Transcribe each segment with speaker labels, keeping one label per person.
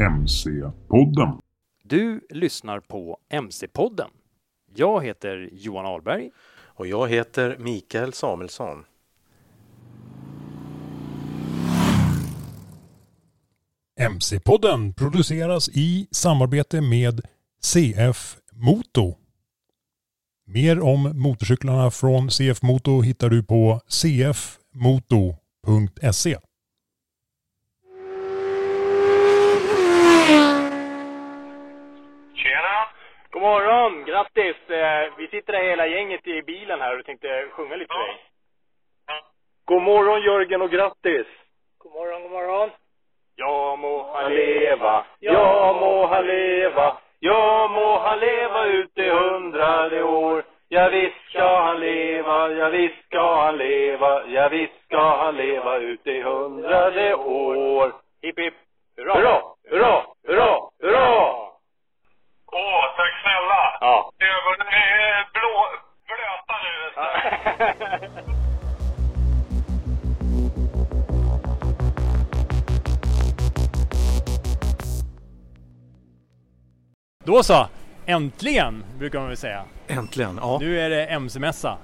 Speaker 1: MC-podden.
Speaker 2: Du lyssnar på MC-podden. Jag heter Johan Ahlberg.
Speaker 3: Och jag heter Mikael Samuelsson.
Speaker 4: MC-podden produceras i samarbete med CF Moto. Mer om motorcyklarna från CF Moto hittar du på cfmoto.se.
Speaker 5: God morgon! Grattis! Eh, Vi sitter här hela gänget i bilen här och tänkte sjunga lite för dig. God morgon Jörgen och grattis! God morgon, god morgon. Ja må han leva, ja må han leva, ja må han leva ut i hundrade år. Ja visst ska han leva, ja visst ska han leva, ja visst ska han leva ut i hundrade år. Hipp hipp! Hurra! Hurra! Hurra! Hurra! Hurra!
Speaker 6: Åh, tack snälla!
Speaker 5: Ja.
Speaker 6: Ögonen är blå, blöta nu nästan.
Speaker 2: Då så! Äntligen, brukar man väl säga.
Speaker 3: Äntligen, ja.
Speaker 2: Nu är det MC-mässa.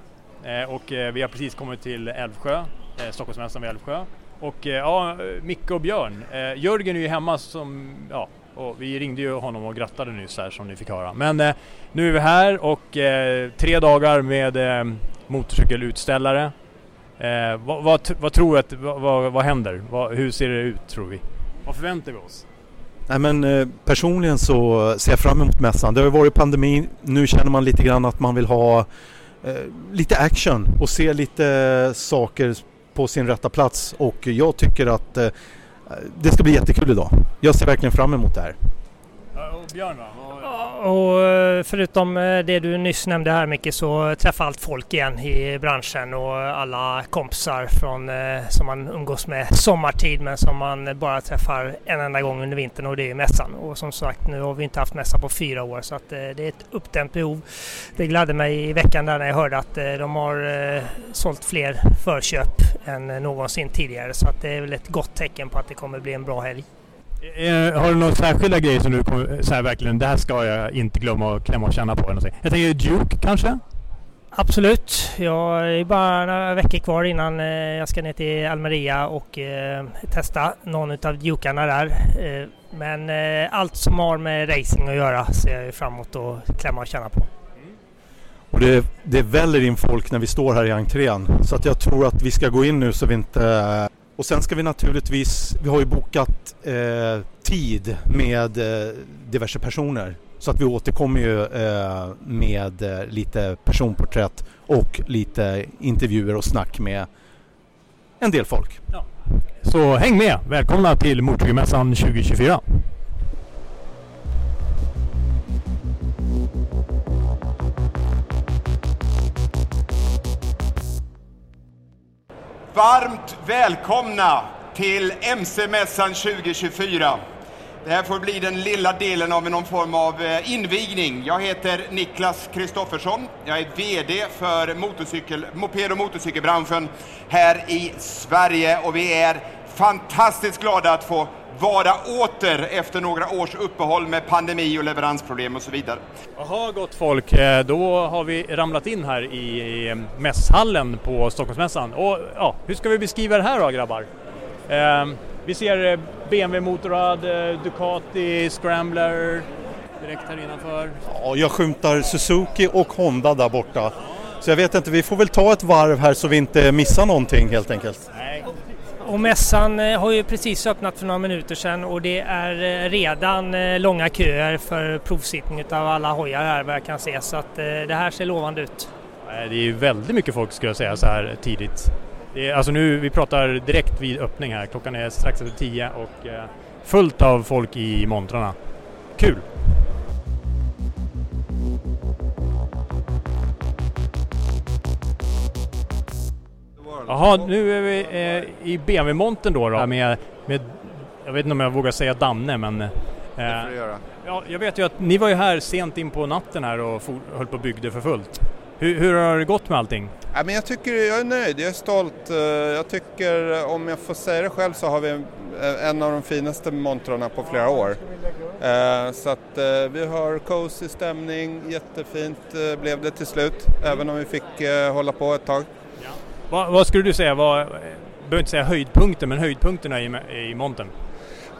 Speaker 2: Eh, Och eh, vi har precis kommit till Älvsjö, eh, Stockholmsmässan vid Älvsjö. Och ja, Micke och Björn. Jörgen är ju hemma som, ja, och vi ringde ju honom och grattade nyss här som ni fick höra. Men eh, nu är vi här och eh, tre dagar med eh, motorcykelutställare. Eh, vad, vad, vad tror du att, vad, vad, vad händer? Vad, hur ser det ut tror vi? Vad förväntar vi oss?
Speaker 3: Nej, men, eh, personligen så ser jag fram emot mässan. Det har ju varit pandemi. Nu känner man lite grann att man vill ha eh, lite action och se lite saker på sin rätta plats. Och jag tycker att eh, det ska bli jättekul idag. Jag ser verkligen fram emot det här.
Speaker 2: Björn va?
Speaker 7: Och eh, förutom eh, det du nyss nämnde här Micke så träffar allt folk igen i branschen och alla kompisar från, eh, som man umgås med sommartid men som man bara träffar en enda gång under vintern och det är mässan. Och som sagt nu har vi inte haft mässa på fyra år så att det är ett uppdämt behov. Det gladde mig i veckan där när jag hörde att de har sålt fler förköp än någonsin tidigare så att det är väl ett gott tecken på att det kommer bli en bra helg.
Speaker 2: Eh, har du några särskilda grejer som du kommer, så här verkligen, det här ska jag inte glömma att klämma och känna på? eller? Jag tänker Duke kanske?
Speaker 7: Absolut. Jag är bara några veckor kvar innan eh, jag ska ner till Almeria och eh, testa någon av dukarna där. Eh, Men eh, allt som har med racing att göra ser jag fram emot att klämma och känna på.
Speaker 3: Och det, det väller in folk när vi står här i entrén. Så att jag tror att vi ska gå in nu så vi inte... Och sen ska vi naturligtvis, vi har ju bokat eh, tid med eh, diverse personer. Så att vi återkommer ju eh, med eh, lite personporträtt och lite intervjuer och snack med en del folk.
Speaker 2: Så häng med! Välkomna till Motorcykelmässan 2024!
Speaker 8: Varmt välkomna till MC-mässan 2024. Det här får bli den lilla delen av någon form av eh, invigning. Jag heter Niklas Kristoffersson. Jag är VD för motorcykel, moped och motorcykelbranschen här i Sverige och vi är fantastiskt glada att få vara åter efter några års uppehåll med pandemi och leveransproblem och så vidare.
Speaker 2: Jaha gott folk, eh, då har vi ramlat in här i i mässhallen på Stockholmsmässan. Och ja, hur ska vi beskriva det här då grabbar? Eh, vi ser eh, BMW Motorrad, eh, Ducati, Scrambler direkt här innanför.
Speaker 3: Ja, jag skymtar Suzuki och Honda där borta. Så jag vet inte, vi får väl ta ett varv här så vi inte missar någonting helt enkelt.
Speaker 7: Och mässan eh, har ju precis öppnat för några minuter sedan och det är eh, redan eh, långa köer för provsittning av alla hojar här vad jag kan se så att det här ser lovande ut.
Speaker 2: Det är ju väldigt mycket folk skulle jag säga så här tidigt. Det är, alltså nu, vi pratar direkt vid öppning här. Klockan är strax efter tio och fullt av folk i montrarna. Kul! Jaha, nu är vi eh, i BMW-montern då, då med, med, jag vet inte om jag vågar säga Danne men... Eh, det
Speaker 8: får du göra.
Speaker 2: Ja, jag vet ju att ni var ju här sent in på natten här och for, höll på och byggde för fullt. Hur, hur har det gått med allting?
Speaker 1: Ja, men jag tycker jag är nöjd, jag är stolt. Eh, Jag tycker, om jag får säga det själv, så har vi eh, en av de finaste montrarna på flera år. Eh, Så att vi har cozy stämning, jättefint blev det till slut, även om vi fick hålla på ett tag.
Speaker 2: Vad, vad skulle du säga var, behöver inte säga höjdpunkten, men höjdpunkterna i, i montern?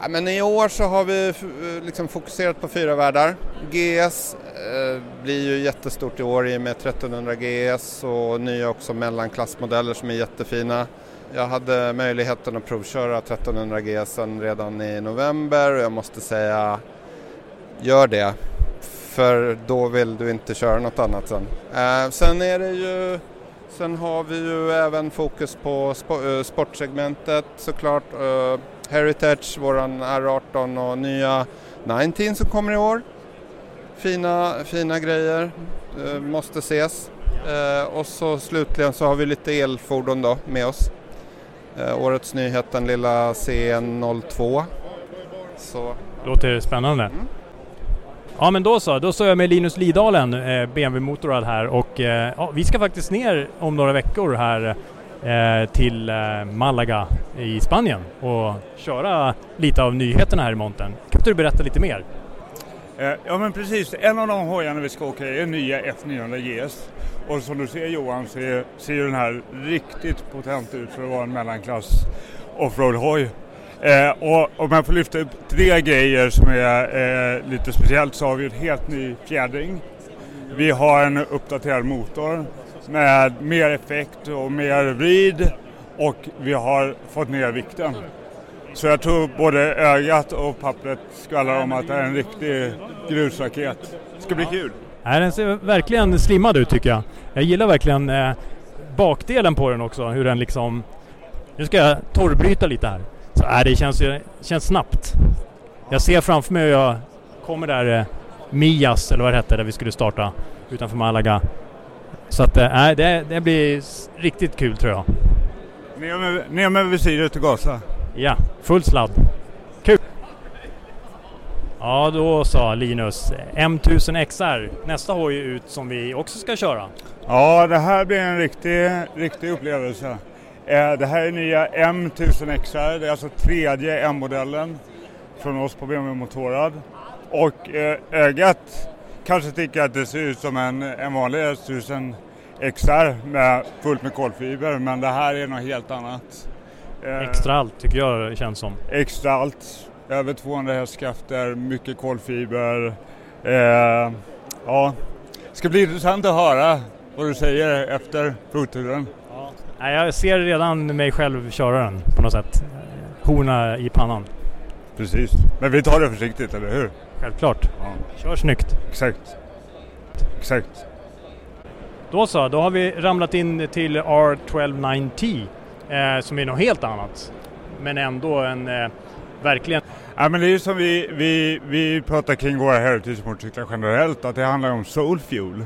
Speaker 1: Ja, men I år så har vi eh, liksom fokuserat på fyra världar. GS eh, blir ju jättestort i år i och med 1300 GS och nya också mellanklassmodeller som är jättefina. Jag hade möjligheten att provköra 1300 GS redan i november och jag måste säga gör det för då vill du inte köra något annat sen. Eh, sen är det ju Sen har vi ju även fokus på eh, sportsegmentet såklart. Eh, Heritage, våran R18 och nya 19 som kommer i år. Fina, fina grejer, eh, måste ses. Och så slutligen så har vi lite elfordon då med oss. Årets nyhet den lilla CN02. Så
Speaker 2: Låter spännande. Ja men då så, då står jag med Linus Lidalen, eh, BMW Motorrad här och eh, ja, vi ska faktiskt ner om några veckor här eh, till eh, Malaga i Spanien och köra lite av nyheterna här i montern. Kan inte du berätta lite mer?
Speaker 9: Eh, Ja men precis, en av de hojarna vi ska åka i är nya F900 GS. Och som du ser Johan så ser, ser den här riktigt potent ut för att vara en mellanklass offroad-hoj. Eh, och om jag får lyfta upp tre grejer som är eh, lite speciellt så har vi en helt ny fjädring. Vi har en uppdaterad motor med mer effekt och mer vrid och vi har fått ner vikten. Så jag tror både ögat och pappret skvallrar om att det är en riktig grusraket. Det ska bli kul.
Speaker 2: Nej, den ser verkligen slimmad ut tycker jag. Jag gillar verkligen eh, bakdelen på den också, hur den liksom... Nu ska jag torrbryta lite här. Äh, det känns, känns snabbt. Jag ser framför mig hur jag kommer där eh, Mias, eller vad det hette, där vi skulle starta utanför Malaga. Så att eh, nej, det, det blir riktigt kul tror jag.
Speaker 9: Ner med, ner med visiret och gasa.
Speaker 2: Ja, full sladd. Kul! Ja, då sa Linus. M1000 XR, nästa hoj ut som vi också ska köra.
Speaker 9: Ja, det här blir en riktig, riktig upplevelse. Eh, det här är nya M1000 XR, det är alltså tredje M-modellen från oss på BMW Motorrad. Och eh, ögat kanske tycker att det ser ut som en, en vanlig S1000 XR med fullt med kolfiber, men det här är något helt annat. Eh,
Speaker 2: Extra allt tycker jag det känns som.
Speaker 9: extra allt. Över 200 hästkrafter, mycket kolfiber. Eh, ja, det ska bli intressant att höra vad du säger efter provturen.
Speaker 2: Nej, jag ser redan mig själv köra den på något sätt. Horna i pannan.
Speaker 9: Precis, men vi tar det försiktigt, eller hur?
Speaker 2: Självklart.
Speaker 9: Ja,
Speaker 2: Kör snyggt.
Speaker 9: exakt. Exakt.
Speaker 2: Då så, då har vi ramlat in till R1290 eh, som är något helt annat. Men ändå en eh, verkligen
Speaker 9: Ja, men det är ju som vi, vi, vi pratar kring våra heritage-motorcyklar generellt, att det handlar om soul fuel.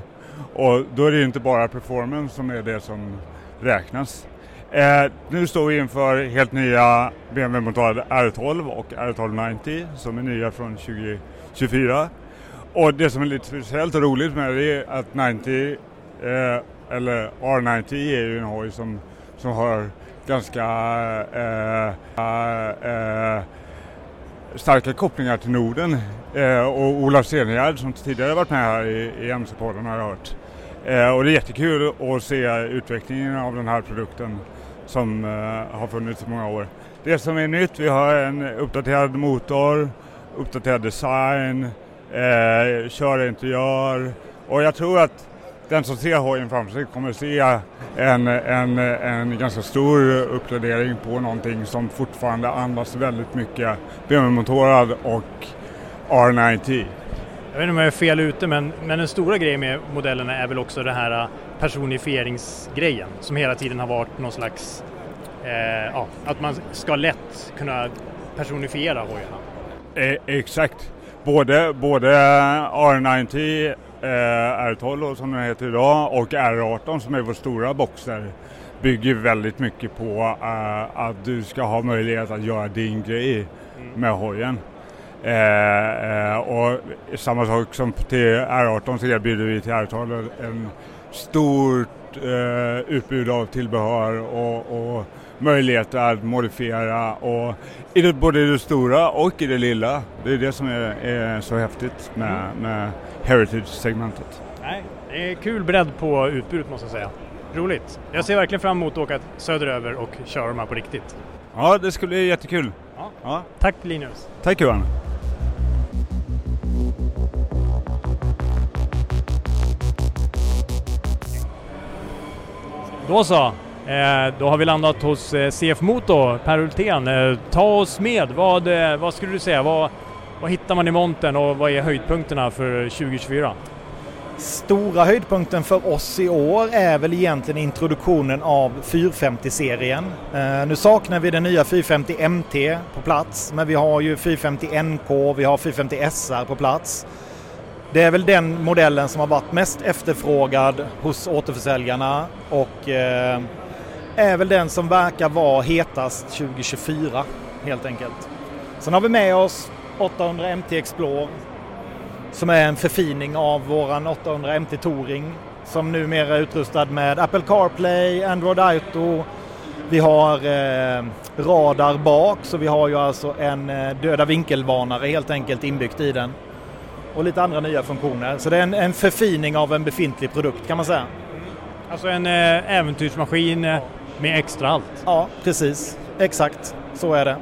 Speaker 9: Och då är det ju inte bara performance som är det som räknas. Eh, nu står vi inför helt nya BMW-motorade R12 och R1290 som är nya från 2024. Och det som är lite speciellt och roligt med det är att 90, eh, eller R90 är ju en hoj som, som har ganska eh, eh, starka kopplingar till Norden. Eh, och Ola Stenegärd som tidigare varit med här i, i MC-podden har jag hört. Eh, och det är jättekul att se utvecklingen av den här produkten som eh, har funnits i många år. Det som är nytt, vi har en uppdaterad motor, uppdaterad design, eh, och jag tror att den som ser hojen framför sig kommer se en, en, en ganska stor uppgradering på någonting som fortfarande andas väldigt mycket BMW-motorad och R90.
Speaker 2: Jag vet inte om jag är fel ute men, men den stora grejen med modellerna är väl också den här personifieringsgrejen som hela tiden har varit någon slags, eh, ja, att man ska lätt kunna personifiera hojarna.
Speaker 9: Eh, exakt. Både, både R90, eh, R12 som den heter idag och R18 som är vår stora boxer bygger väldigt mycket på eh, att du ska ha möjlighet att göra din grej med hojen. Eh, eh, och samma sak som till R18 så erbjuder vi till R12 en stort eh, utbud av tillbehör och, och möjligheter att modifiera och i det, både i det stora och i det lilla. Det är det som är, är så häftigt med, med Heritage-segmentet.
Speaker 2: Nej, det är kul bredd på utbudet måste jag säga. Roligt. Jag ser verkligen fram emot att åka söderöver och köra de här på riktigt.
Speaker 9: Ja, det skulle bli jättekul.
Speaker 2: Ja.
Speaker 9: Ja.
Speaker 2: Tack Linus.
Speaker 9: Tack Johan.
Speaker 2: Då så. Eh, då har vi landat hos eh, CF Moto, Per Hultén. Eh, ta oss med. Vad, vad skulle du säga? Vad, vad hittar man i montern och vad är höjdpunkterna för 2024?
Speaker 10: Stora höjdpunkten för oss i år är väl egentligen introduktionen av 450-serien. Nu saknar vi den nya 450 MT på plats, men vi har ju 450 NK, vi har 450 SR på plats. Det är väl den modellen som har varit mest efterfrågad hos återförsäljarna och eh, är väl den som verkar vara hetast 2024 helt enkelt. Sen har vi med oss 800 MT Explore som är en förfining av våran 800 MT Touring som numera är utrustad med Apple CarPlay, Android Auto. Vi har eh, radar bak så vi har ju alltså en eh, döda vinkelvarnare helt enkelt inbyggt i den. Och lite andra nya funktioner. Så det är en, en förfining av en befintlig produkt kan man säga.
Speaker 2: Alltså en eh, äventyrsmaskin eh, med extra allt.
Speaker 10: Ja, precis. Exakt. Så är det.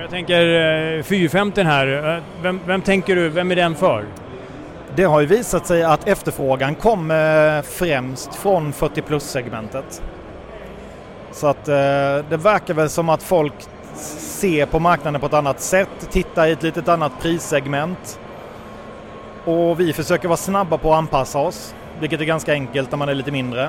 Speaker 2: Jag tänker eh, 450 här, eh, vem, vem tänker du, vem är den för?
Speaker 10: Det har ju visat sig att efterfrågan kommer främst från 40 plus-segmentet. Så att det verkar väl som att folk ser på marknaden på ett annat sätt, tittar i ett litet annat prissegment. Och vi försöker vara snabba på att anpassa oss, vilket är ganska enkelt när man är lite mindre.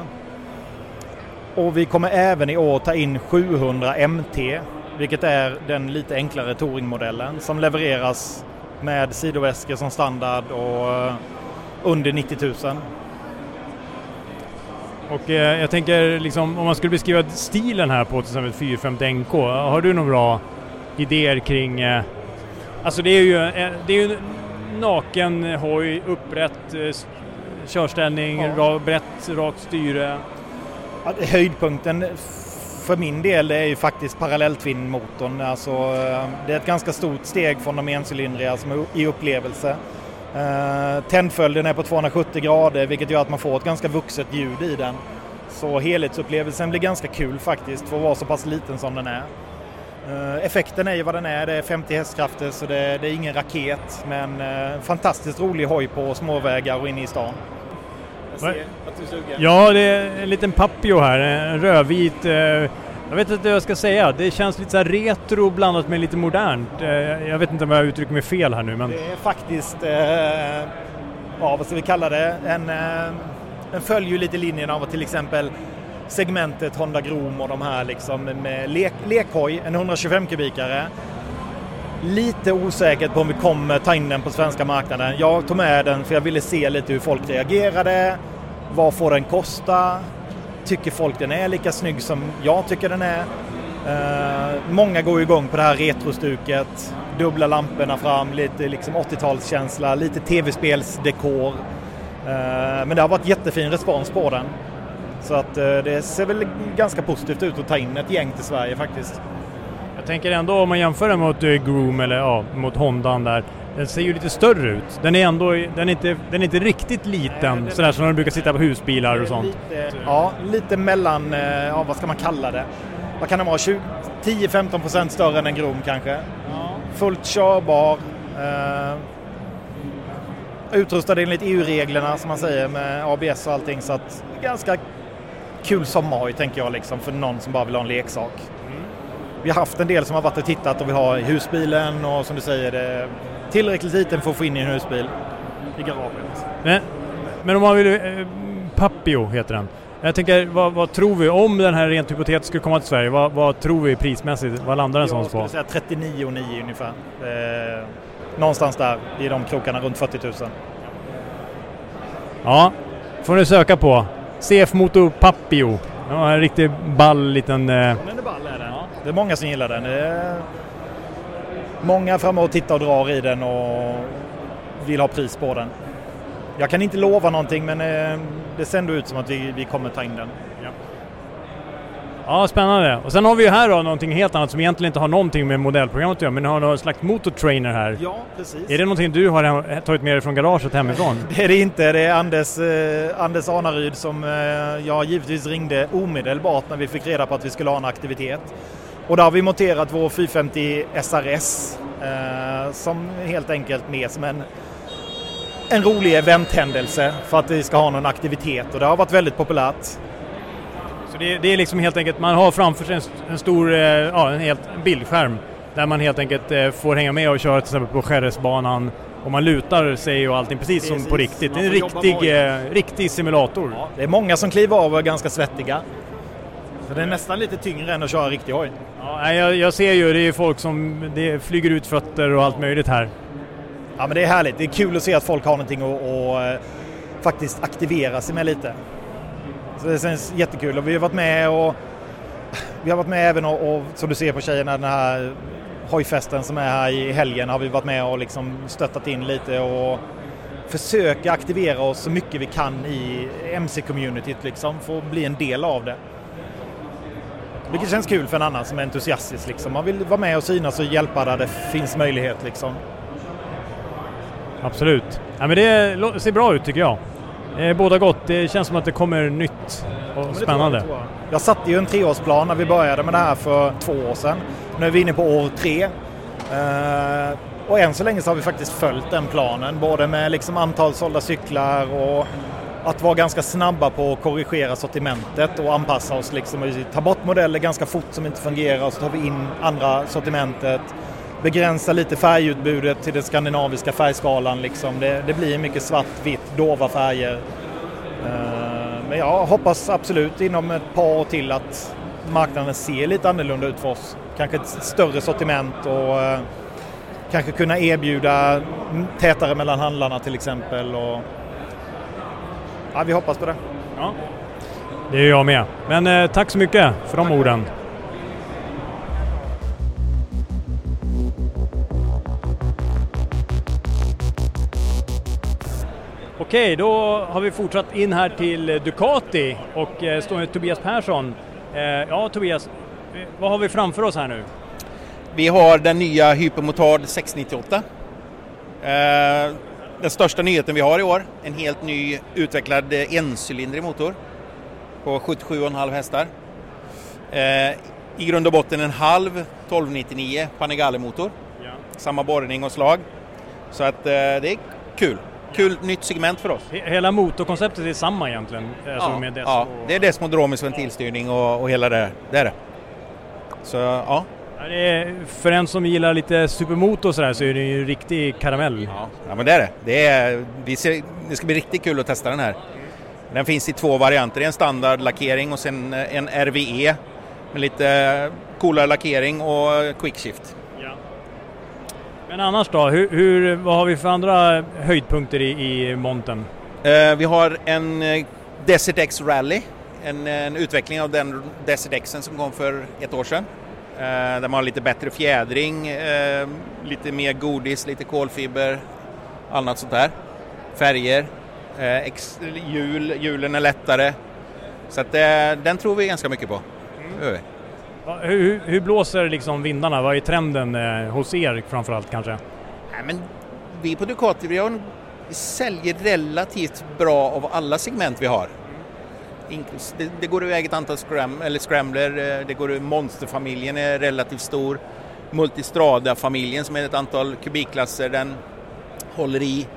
Speaker 10: Och vi kommer även i år ta in 700 MT, vilket är den lite enklare touringmodellen som levereras med sidoväskor som standard och eh, under 90 000.
Speaker 2: Och eh, jag tänker liksom om man skulle beskriva stilen här på till exempel 450 NK, har du några bra idéer kring... Eh, alltså det är ju, eh, det är ju naken hoj, upprätt eh, körställning,
Speaker 10: Ja.
Speaker 2: brett, rakt styre.
Speaker 10: Ja, Höjdpunkten för min del är ju faktiskt parallelltvinnmotorn. Alltså, eh, det är ett ganska stort steg från de encylindriga som i upplevelse. Eh, Tändföljden är på 270 grader vilket gör att man får ett ganska vuxet ljud i den. Så helhetsupplevelsen blir ganska kul faktiskt för att vara så pass liten som den är. Eh, Effekten är ju vad den är, det är 50 hästkrafter så det, det är ingen raket men eh, fantastiskt rolig hoj på småvägar och inne i stan. Jag ser
Speaker 2: Va-
Speaker 10: att du är sugen.
Speaker 2: Ja, det är en liten Papio här, en rödvit. Eh, jag vet inte vad jag ska säga, det känns lite så här retro blandat med lite modernt. Eh, jag vet inte om jag uttrycker mig fel här nu men...
Speaker 10: Det är faktiskt, eh, ja vad ska vi kalla det, en, eh, den följer ju lite linjen av till exempel segmentet Honda Grom och de här liksom med lek, lekhoj, en 125 kubikare. Lite osäkert på om vi kommer ta in den på svenska marknaden. Jag tog med den för jag ville se lite hur folk reagerade. Vad får den kosta? Tycker folk den är lika snygg som jag tycker den är? Eh, många går igång på det här retrostuket. Dubbla lamporna fram, lite liksom 80-talskänsla, lite tv-spelsdekor. Eh, men det har varit jättefin respons på den. Så att eh, det ser väl ganska positivt ut att ta in ett gäng till Sverige faktiskt.
Speaker 2: Jag tänker ändå om man jämför den mot eh, Groom eller ja, mot Hondan där. Den ser ju lite större ut. Den är ändå, den är inte, den är inte riktigt liten sådär som de brukar sitta på husbilar och sånt.
Speaker 10: Lite, ja, lite mellan, eh, ja, vad ska man kalla det? Vad kan den vara? 20 10-15% större än en Grom kanske. Fullt körbar. Eh, utrustad enligt EU-reglerna som man säger med ABS och allting. Så att ganska kul sommarhoj tänker jag liksom för någon som bara vill ha en leksak. Vi har haft en del som har varit och tittat och vill ha i husbilen och som du säger det tillräckligt liten för att få in i en husbil i garaget.
Speaker 2: Men, men om man vill... Eh, Papio heter den. Jag tänker, vad, vad tror vi om den här rent hypotetiskt skulle komma till Sverige? Vad, vad tror vi prismässigt? Vad landar den
Speaker 10: Jag
Speaker 2: sånt på?
Speaker 10: skulle säga 39 och 9 ungefär. Eh, någonstans där i de krokarna runt 40 000.
Speaker 2: Ja, får ni söka på. CF Moto Papio. Ja, en riktigt ball liten... Eh,
Speaker 10: Den är ball är den. Det är många som gillar den. Det är många framme och tittar och drar i den och vill ha pris på den. jag kan inte lova någonting men eh, det ser ändå ut som att vi, vi kommer ta in den.
Speaker 2: Ja, spännande. Och sen har vi ju här då någonting helt annat som egentligen inte har någonting med modellprogrammet att göra, men ni har någon slags motortrainer här.
Speaker 10: Ja, precis.
Speaker 2: Är det någonting du har tagit med dig från garaget hemifrån?
Speaker 10: Det är det inte. Det är Anders, eh, Anders Anaryd som eh, jag givetvis ringde omedelbart när vi fick reda på att vi skulle ha en aktivitet. Och där har vi monterat vår 450 SRS eh, som helt enkelt med som en, en rolig eventhändelse för att vi ska ha någon aktivitet och det har varit väldigt populärt.
Speaker 2: Så det, det är liksom helt enkelt, man har framför sig en, en stor, eh, ja en helt en bildskärm där man helt enkelt eh, får hänga med och köra till exempel på Skärresbanan och man lutar sig och allting precis, som
Speaker 10: Precis.
Speaker 2: på riktigt. Det är en riktig, eh, riktig simulator.
Speaker 10: Det är många som kliver av och är ganska svettiga. Så det är nästan lite tyngre än att köra riktig hoj.
Speaker 2: Ja, jag, jag ser ju, det är folk som det flyger ut fötter och allt möjligt här.
Speaker 10: Ja men det är härligt. Det är kul att se att folk har någonting att, faktiskt aktivera sig med lite. Det känns jättekul och vi har varit med och vi har varit med även och, och som du ser på tjejerna den här hojfesten som är här i helgen har vi varit med och liksom stöttat in lite och försöka aktivera oss så mycket vi kan i MC-communityt liksom för att bli en del av det. Vilket känns kul för en annan som är entusiastisk liksom. Man vill vara med och synas och hjälpa där det finns möjlighet liksom.
Speaker 2: Absolut. Ja, men det ser bra ut tycker jag. Eh, båda gott. Det känns som att det kommer nytt och spännande.
Speaker 10: Jag satte ju en treårsplan när vi började med det här för två år sedan. Nu är vi inne på år tre. Eh, och än så länge så har vi faktiskt följt den planen, både med liksom antal sålda cyklar och att vara ganska snabba på att korrigera sortimentet och anpassa oss. Liksom. Vi tar bort modeller ganska fort som inte fungerar och så tar vi in andra sortimentet. Begränsa lite färgutbudet till den skandinaviska färgskalan. Liksom. Det, det blir mycket svart, vitt, dova färger. Eh, men jag hoppas absolut inom ett par år till att marknaden ser lite annorlunda ut för oss. Kanske ett större sortiment och eh, kanske kunna erbjuda tätare mellan handlarna till exempel. Och... Ja, vi hoppas på det.
Speaker 2: Ja. Det är jag med. Men eh, tack så mycket för de orden. Okej, då har vi fortsatt in här till Ducati och eh, står med Tobias Persson. Eh, ja, Tobias, vad har vi framför oss här nu?
Speaker 11: Vi har den nya Hypermotard 698. Eh, Den största nyheten vi har i år, en helt ny utvecklad encylindrig motor på 77,5 hästar. I grund och botten en halv 1299 Panigale-motor. Samma borrning och slag. Så att det är kul. Kul nytt segment för oss.
Speaker 2: He- Hela motorkonceptet är samma egentligen? Alltså
Speaker 11: ja,
Speaker 2: med dess
Speaker 11: ja, det är Desmodromisk ventilstyrning och, och hela det, det är det. Så ja,
Speaker 2: Ja, är, för en som gillar lite supermotor och sådär så är det ju en riktig karamell.
Speaker 11: Ja, men det är det. Det, är, vi ser, det ska bli riktigt kul att testa den här. Den finns i två varianter. En standardlackering och sen eh, en RVE med lite coolare lackering och quickshift.
Speaker 2: Men annars då, hur, hur, vad har vi för andra höjdpunkter i, i monten?
Speaker 11: Eh, vi har en eh, Desert X Rally, en, en utveckling av den Desert Xen som kom för ett år sedan. Eh, där man har lite bättre fjädring, eh, lite mer godis, lite kolfiber, annat sånt där. Färger, eh, ex, hjul, hjulen är lättare. Så att, eh, den tror vi ganska mycket på.
Speaker 2: Va- hur, hur, hur blåser liksom vindarna? Vad är trenden eh, hos er framförallt kanske?
Speaker 11: Nej, men vi på Ducati vi, har, en- vi säljer relativt bra av alla segment vi har. Inklus- Det, det går iväg ett antal scram, eller scrambler, eh, det går Monsterfamiljen är relativt stor. Multistrada-familjen som är ett antal kubikklasser, den håller i.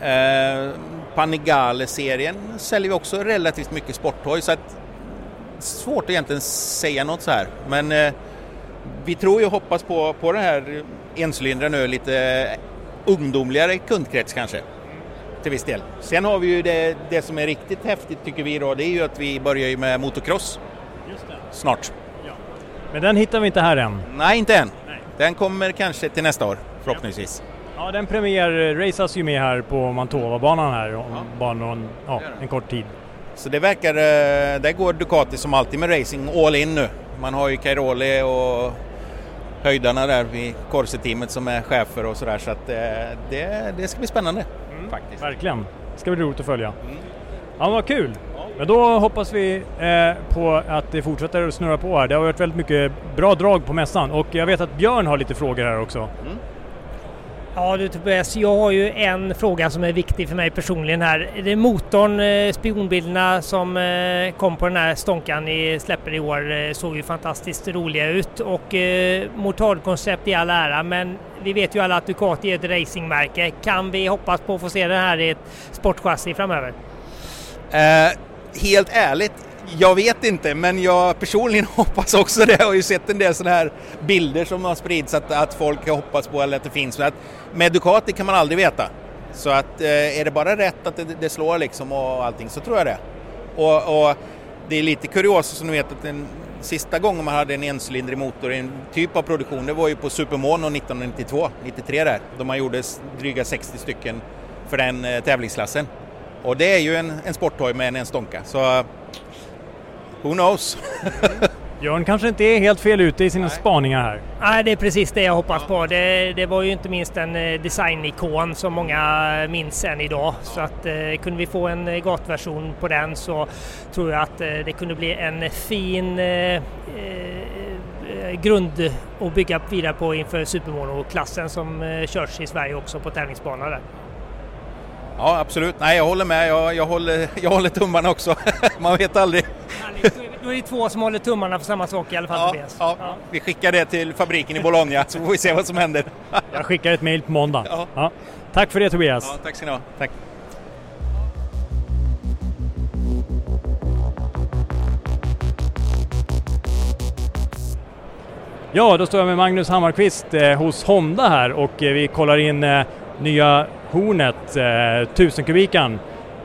Speaker 11: Eh, Panigale-serien säljer vi också relativt mycket sporthoj så att svårt att egentligen säga något så här. Men eh, vi tror ju och hoppas på, på den här encylindern nu, lite ungdomligare kundkrets kanske. Till viss del. Sen har vi ju det, det som är riktigt häftigt tycker vi då, det är ju att vi börjar ju med motocross. Snart.
Speaker 2: Men den hittar vi inte här än.
Speaker 11: Nej, inte än. Den kommer kanske till nästa år, förhoppningsvis.
Speaker 2: Ja, den premiär-raceas ju med här på Mantova-banan här om bara någon, ja, en kort tid.
Speaker 11: Så det verkar, eh, där går Ducati som alltid med racing all in nu. Man har ju Cairoli och höjdarna där vid Corse-teamet som är chefer och sådär så att eh, det, det ska bli spännande. Faktiskt.
Speaker 2: Verkligen. ska bli roligt att följa. Ja, vad kul! Men då hoppas vi eh, på att det fortsätter att snurra på här. Det har varit väldigt mycket bra drag på mässan och jag vet att Björn har lite frågor här också.
Speaker 7: Ja du Tobias, jag har ju en fråga som är viktig för mig personligen här. Det är motorn, eh, spionbilderna som eh, kom på den här stånkan ni släpper i år eh, såg ju fantastiskt roliga ut och eh, motardkoncept i all ära men vi vet ju alla att Ducati är ett racingmärke. Kan vi hoppas på att få se den här i ett sportchassi framöver?
Speaker 11: Eh, helt ärligt, jag vet inte, men jag personligen hoppas också det. Jag har ju sett en del sådana här bilder som har spridits att, att folk hoppas på eller att det finns. Men att med Ducati kan man aldrig veta. Så att eh, är det bara rätt att det, det slår liksom och allting så tror jag det. Och, och det är lite kuriosa som ni vet att den sista gången man hade en encylindrig motor i en typ av produktion det var ju på Supermono 1992, 93 där. Då man gjorde dryga 60 stycken för den eh, tävlingsklassen. Och det är ju en, en sporthoj med en, enstonka. Så who knows?
Speaker 2: Björn kanske inte är helt fel ute i sina spaningar här.
Speaker 7: Nej, det är precis det jag hoppas på. Det, det var ju inte minst en eh, designikon som många minns än idag. Så att eh, kunde vi få en eh, gatversion på den så tror jag att eh, det kunde bli en fin eh, grund att bygga vidare på inför Supermono-klassen som körs i Sverige också på tävlingsbana där.
Speaker 11: Ja, absolut. Nej, jag håller med. Jag, jag, håller, jag håller tummarna också. Man vet aldrig.
Speaker 7: Då är det två som håller tummarna för samma sak i alla fall Tobias.
Speaker 11: Ja, Vi skickar det till fabriken i Bologna så får vi se vad som händer.
Speaker 2: Jag skickar ett mejl på måndag. Ja. Tack för det Tobias.
Speaker 11: Ja, tack ska ni ha. Tack.
Speaker 2: Ja, då står jag med Magnus Hammarkvist eh, hos Honda här och eh, vi kollar in eh, nya Hornet, eh, kubikan.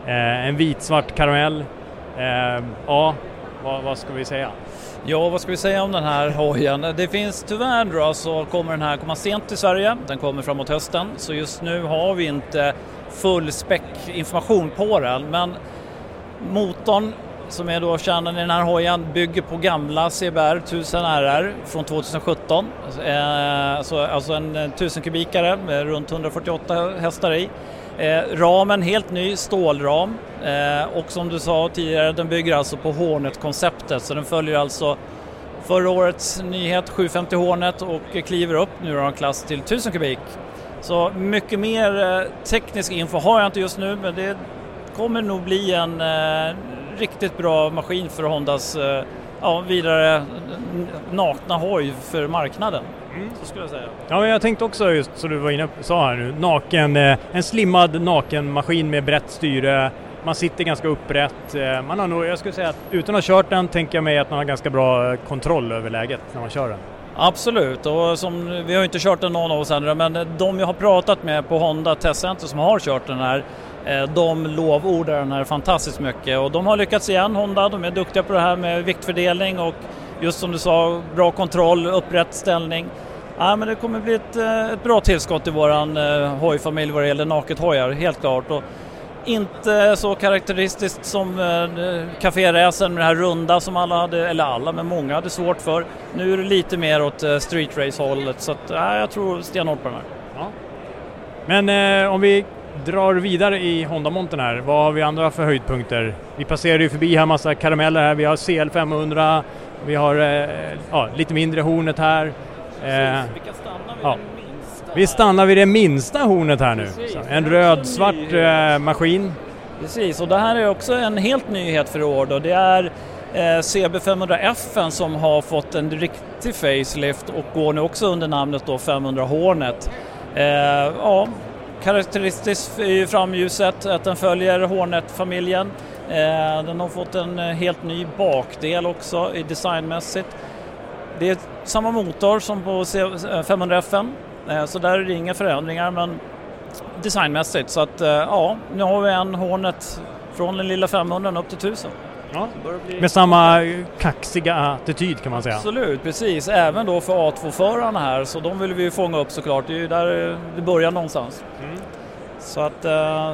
Speaker 2: Eh, en vitsvart karamell. Eh, ja, vad, vad ska vi säga?
Speaker 12: Ja, vad ska vi säga om den här hojen? Det finns tyvärr då så kommer den här komma sent till Sverige. Den kommer framåt hösten, så just nu har vi inte full information på den. Men motorn som är då kärnan i den här hojen bygger på gamla CBR 1000 RR från 2017. Eh, alltså, alltså en eh, 1000 kubikare med runt 148 hästar i. Eh, ramen helt ny, stålram eh, och som du sa tidigare den bygger alltså på Hornet-konceptet så den följer alltså förra årets nyhet 750 Hornet och kliver upp nu då en klass till 1000 kubik. Så mycket mer eh, teknisk info har jag inte just nu men det kommer nog bli en eh, riktigt bra maskin för Hondas eh, ja, vidare nakna hoj för marknaden. Så skulle jag säga.
Speaker 2: Ja, men jag tänkte också just som du var inne på, sa här nu, naken, eh, en slimmad nakenmaskin med brett styre. Man sitter ganska upprätt. eh, Man har nog, jag skulle säga att utan att ha kört den tänker jag mig att man har ganska bra kontroll över läget när man kör den.
Speaker 12: Absolut, och som, vi har inte kört den någon av oss ännu, men de jag har pratat med på Honda Testcenter som har kört den här, Eh, de lovordar den här fantastiskt mycket och de har lyckats igen Honda, de är duktiga på det här med viktfördelning och just som du sa, bra kontroll, upprätt ställning. Ja, men det kommer bli ett, eh, ett bra tillskott i våran eh, hojfamilj vad det gäller nakethojar, helt klart. Och inte så karaktäristiskt som Café Räsen med det här runda som alla hade, eller alla, men många hade svårt för. Nu är det lite mer åt eh, street race-hållet så att, ja, jag tror stenhårt på den här.
Speaker 2: Men eh, om vi drar vidare i Honda-montern här, vad har vi andra för höjdpunkter? Vi passerade ju förbi här massa karameller här, vi har CL500, vi har eh, ja, lite mindre hornet här. Eh, ja. Vi stannar vid det minsta hornet här nu. Så, en röd-svart eh, maskin.
Speaker 12: Precis, och det här är också en helt nyhet för i år då. Det är eh, CB500F som har fått en riktig facelift och går nu också under namnet då 500 Hornet. Eh, ja, karaktäristiskt är ju framljuset att den följer Hornet-familjen. Eh, den har fått en eh, helt ny bakdel också designmässigt. Det är samma motor som på C500F, eh, så där är det inga förändringar men designmässigt. Så att ja, nu har vi en Hornet från den lilla 500 upp till 1000.
Speaker 2: Ja. Med samma eh, kaxiga attityd kan man säga.
Speaker 12: Absolut, precis. Även då för A2-förarna här, så de vill vi ju fånga upp såklart. Det är ju där det börjar någonstans. Så att, äh,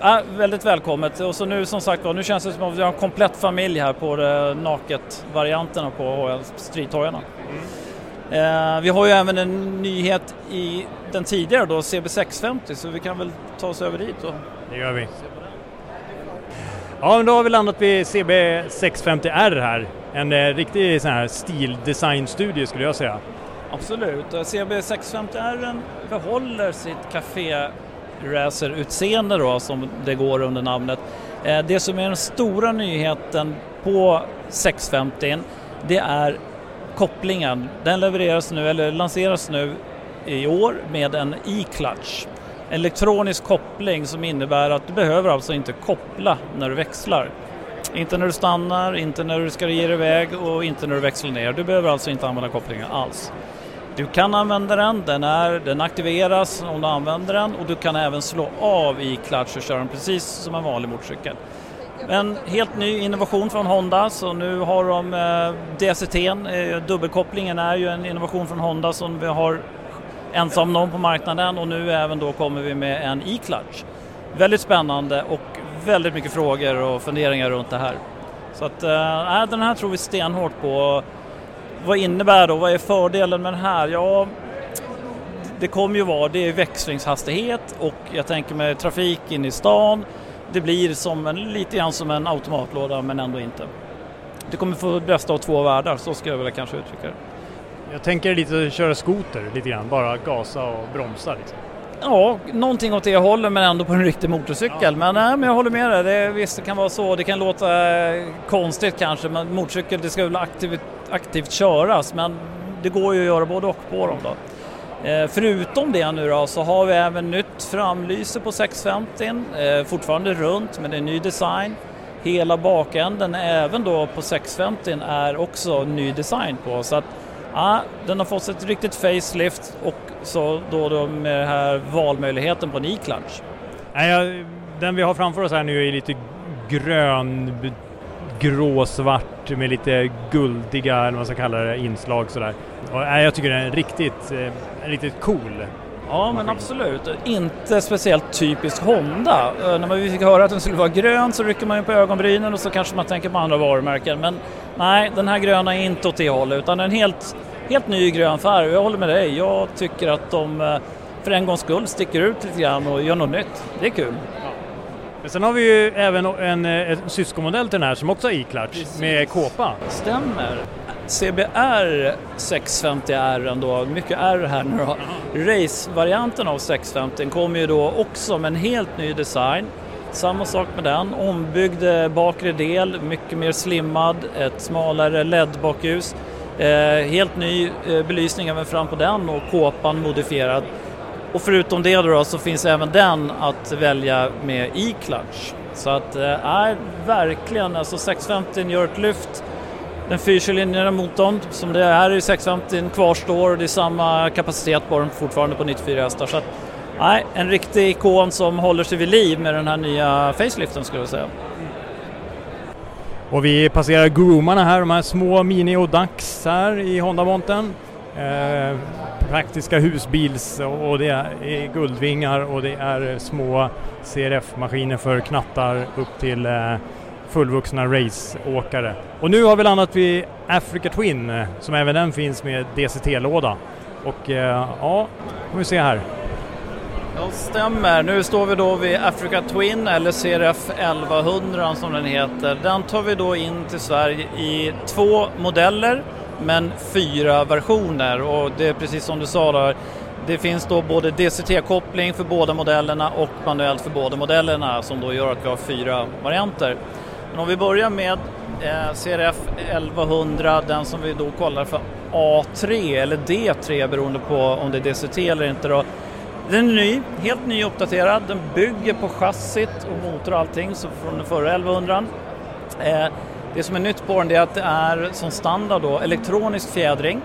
Speaker 12: äh, väldigt välkommet. Och så nu som sagt nu känns det som att vi har en komplett familj här på de naket-varianterna på streethojarna. Eh, vi har ju även en nyhet i den tidigare då, CB650, så vi kan väl ta oss över dit och
Speaker 2: Det gör vi. Ja, men då har vi landat vid CB 650R här. En eh, riktig sån här stildesignstudie skulle jag säga.
Speaker 12: Absolut, CB 650R behåller sitt café racer-utseende då som det går under namnet. Eh, det som är den stora nyheten på 650 det är kopplingen. Den levereras nu, eller lanseras nu i år med en e-clutch. Elektronisk koppling som innebär att du behöver alltså inte koppla när du växlar. Inte när du stannar, inte när du ska ge dig iväg och inte när du växlar ner. Du behöver alltså inte använda kopplingen alls. Du kan använda den, den, är, den aktiveras om du använder den och du kan även slå av i klatsch och köra den precis som en vanlig motorcykel. En helt ny innovation från Honda så nu har de eh, DCT, eh, dubbelkopplingen är ju en innovation från Honda som vi har ensam någon på marknaden och nu även då kommer vi med en e-clutch. Väldigt spännande och väldigt mycket frågor och funderingar runt det här. Så att eh, äh, den här tror vi stenhårt på. Vad innebär då, vad är fördelen med den här? Ja, det kommer ju vara, det är växlingshastighet och jag tänker med trafik in i stan. Det blir som en, lite grann som en automatlåda men ändå inte. Det kommer få det bästa av två världar, så skulle jag vilja kanske uttrycka det.
Speaker 2: Jag tänker lite köra skoter lite grann, bara gasa och bromsa. Liksom.
Speaker 12: Ja, någonting åt det hållet men ändå på en riktig motorcykel. Ja. Men, nej, men jag håller med dig, det, visst det kan vara så. Det kan låta eh, konstigt kanske men motorcykel det ska väl aktivt, aktivt köras men det går ju att göra både och på dem då. Eh, förutom det nu då så har vi även nytt framlyse på 650, eh, fortfarande runt men det är ny design. Hela bakänden även då på 650 är också ny design på så att Ja, den har fått ett riktigt facelift och så då, då med den här valmöjligheten på en e-clutch.
Speaker 2: Nej, den vi har framför oss här nu är lite grön, gråsvart med lite guldiga, eller vad man ska kalla det, inslag sådär. Och, nej, jag tycker den är riktigt, eh, riktigt cool.
Speaker 12: Ja men absolut, inte speciellt typiskt Honda. Eh, när man fick höra att den skulle vara grön så rycker man ju på ögonbrynen och så kanske man tänker på andra varumärken. Men nej, den här gröna är inte åt det hållet utan en helt, helt ny grön färg. Jag håller med dig, jag tycker att de eh, för en gångs skull sticker ut lite grann och gör något nytt. Det är kul.
Speaker 2: Men sen har vi ju även en, eh, en syskonmodell till den här som också har e-clutch med kåpa.
Speaker 12: Stämmer. CBR 650R ändå, mycket R här nu då. Race-varianten av 650 kommer ju då också med en helt ny design. Samma sak med den, ombyggd eh, bakre del, mycket mer slimmad, ett smalare LED-bakljus. Eh, helt ny eh, belysning även fram på den och kåpan modifierad. Och förutom det då, så finns även den att välja med e-clutch. Så att, eh, verkligen, alltså 650 gör ett lyft den fyrcylindriga motorn som det är i 650 kvarstår och det är samma kapacitet på den fortfarande på 94 hästar. Så att, nej, en riktig ikon som håller sig vid liv med den här nya faceliften skulle jag säga.
Speaker 2: Och vi passerar groomarna här, de här små Mini och Dax här i Honda-montern. Eh, praktiska husbils och det är guldvingar och det är små CRF-maskiner för knattar upp till eh, fullvuxna raceåkare. Och nu har vi landat vid Africa Twin eh, som även den finns med DCT-låda. Och eh, ja, får vi se här.
Speaker 12: Ja, stämmer. Nu står vi då vid Africa Twin eller CRF 1100 som den heter. Den tar vi då in till Sverige i två modeller men fyra versioner och det är precis som du sa där. Det finns då både DCT-koppling för båda modellerna och manuellt för båda modellerna som då gör att vi har fyra varianter. Men om vi börjar med eh, CRF 1100, den som vi då kollar för A3 eller D3 beroende på om det är DCT eller inte då. Den är ny, helt ny uppdaterad. Den bygger på chassit och motor och allting så från den förra 1100. Eh, det som är nytt på den är att det är som standard då elektronisk fjädring,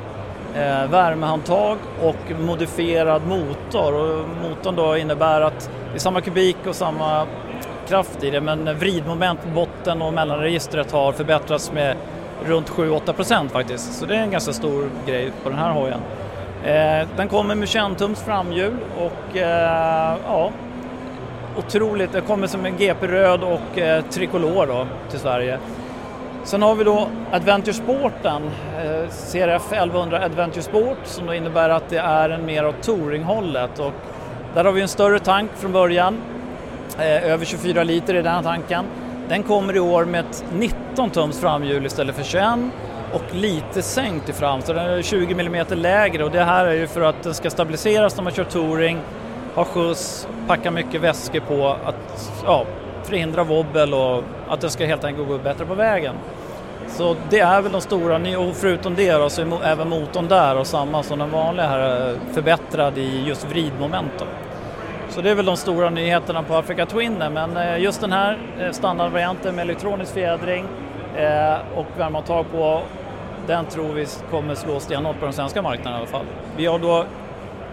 Speaker 12: eh, värmehandtag och modifierad motor. Och motorn då innebär att det är samma kubik och samma kraft i det men vridmoment på botten och mellanregistret har förbättrats med runt 7-8 procent faktiskt. Så det är en ganska stor grej på den här hojen. Eh, den kommer med 21 tums framhjul och eh, ja, otroligt. den kommer som en GP röd och eh, trikolor då till Sverige. Sen har vi då Adventure Sporten, eh, CRF 1100 Adventure Sport som då innebär att det är en mer åt touringhållet och där har vi en större tank från början Eh, över 24 liter i den här tanken. Den kommer i år med ett 19 tums framhjul istället för 21 och lite sänkt i fram, så den är 20 mm lägre och det här är ju för att den ska stabiliseras när man kör touring, ha skjuts, packa mycket väskor på, att ja, förhindra wobbel och att den ska helt enkelt gå bättre på vägen. Så det är väl de stora, och förutom det då, så är även motorn där och samma som den vanliga här eh, förbättrad i just vridmomentum. Så det är väl de stora nyheterna på Africa Twin men eh, just den här eh, standardvarianten med elektronisk fjädring eh, och värmeavtag på den tror vi kommer slå stenhårt på den svenska marknaden i alla fall. Vi har då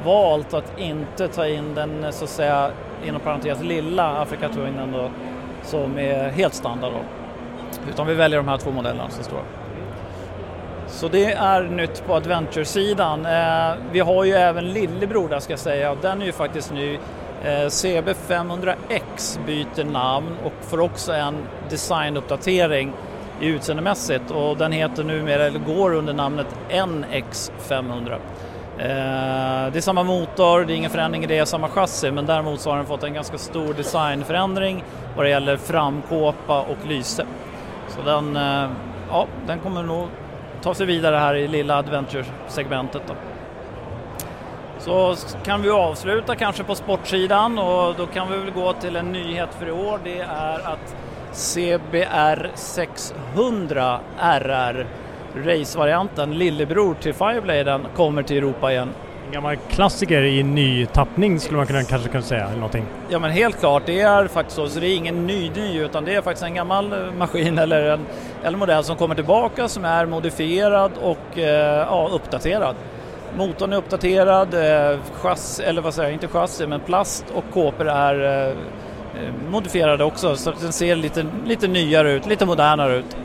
Speaker 12: valt att inte ta in den så att säga inom parentes lilla Africa Twinen då, som är helt standard då. Utan vi väljer de här två modellerna som står. Så det är nytt på Adventure-sidan. Eh, vi har ju även lillebror där ska jag säga och den är ju faktiskt ny. Eh, CB500X byter namn och får också en designuppdatering utseendemässigt och den heter numera, eller går under namnet NX500. Eh, det är samma motor, det är ingen förändring i det, samma chassi men däremot så har den fått en ganska stor designförändring vad det gäller framkåpa och lyse. Så den, eh, ja, den kommer nog ta sig vidare här i lilla adventure-segmentet. Då. Så kan vi avsluta kanske på sportsidan och då kan vi väl gå till en nyhet för i år. Det är att CBR 600 RR racevarianten, lillebror till Firebladen, kommer till Europa igen.
Speaker 2: En gammal klassiker i ny tappning skulle man kunna, kanske kunna säga, eller någonting.
Speaker 12: Ja men helt klart, det är faktiskt så. Så det är ingen ny ny utan det är faktiskt en gammal eh, maskin eller en eller modell som kommer tillbaka som är modifierad och eh, ja, uppdaterad. Motorn är uppdaterad, eh, eller vad säger jag, inte chassi men plast och kåpor är eh, eh modifierade också så att den ser lite, lite nyare ut, lite modernare ut.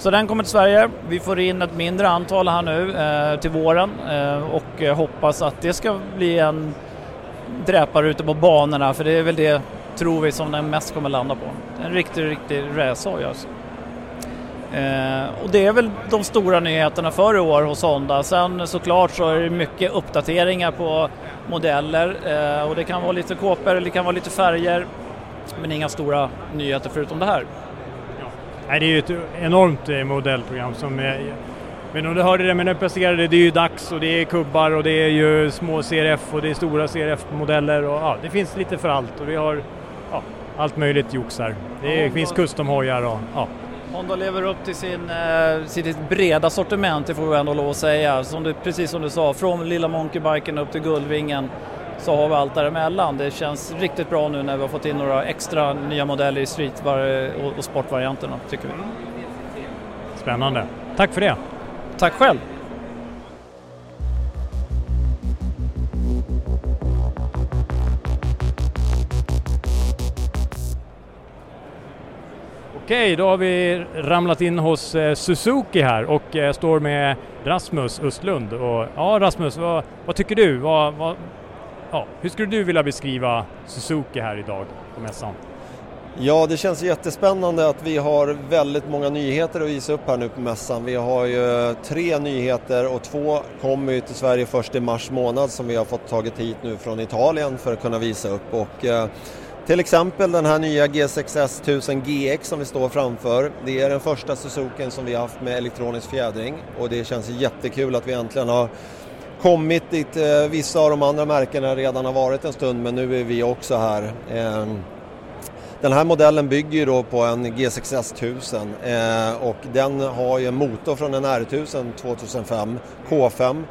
Speaker 12: Så den kommer till Sverige. Vi får in ett mindre antal här nu eh, till våren eh, och eh, hoppas att det ska bli en dräpare ute på banorna för det är väl det, tror vi, som den mest kommer landa på. En riktig, riktig räshoj alltså. Eh, och det är väl de stora nyheterna för i år hos Honda. Sen såklart så är det mycket uppdateringar på modeller eh, och det kan vara lite kåpor, det kan vara lite färger men inga stora nyheter förutom det här.
Speaker 2: Nej, det är ju ett enormt eh, modellprogram som är men om du hörde det, men nu presenterade det är ju dags och det är kubbar och det är ju små CRF och det är stora CRF-modeller och ja, det finns lite för allt och vi har ja, allt möjligt jox här. Det är, finns customhojar och ja.
Speaker 12: Honda lever upp till sin, eh, sitt breda sortiment, det får vi ändå lov att säga. Som du, precis som du sa, från lilla monkeybiken upp till Guldvingen så har vi allt däremellan. Det känns riktigt bra nu när vi har fått in några extra nya modeller i street och sportvarianterna tycker vi.
Speaker 2: Spännande. Tack för det.
Speaker 12: Tack själv.
Speaker 2: Okej, då har vi ramlat in hos eh, Suzuki här och eh, står med Rasmus Östlund. Och, ja, Rasmus, vad, vad tycker du? Vad, vad, ja, hur skulle du vilja beskriva Suzuki här idag på mässan?
Speaker 13: Ja, det känns jättespännande att vi har väldigt många nyheter att visa upp här nu på mässan. Vi har ju tre nyheter och två kommer ju till Sverige först i mars månad som vi har fått tagit hit nu från Italien för att kunna visa upp. Och, eh, till exempel den här nya G6S 1000 GX som vi står framför. Det är den första Suzuken som vi har haft med elektronisk fjädring och det känns jättekul att vi äntligen har kommit dit eh, vissa av de andra märkena redan har varit en stund men nu är vi också här. Ehm, den här modellen bygger ju då på en G6S 1000 eh, och den har ju en motor från en R1000 2005 K5.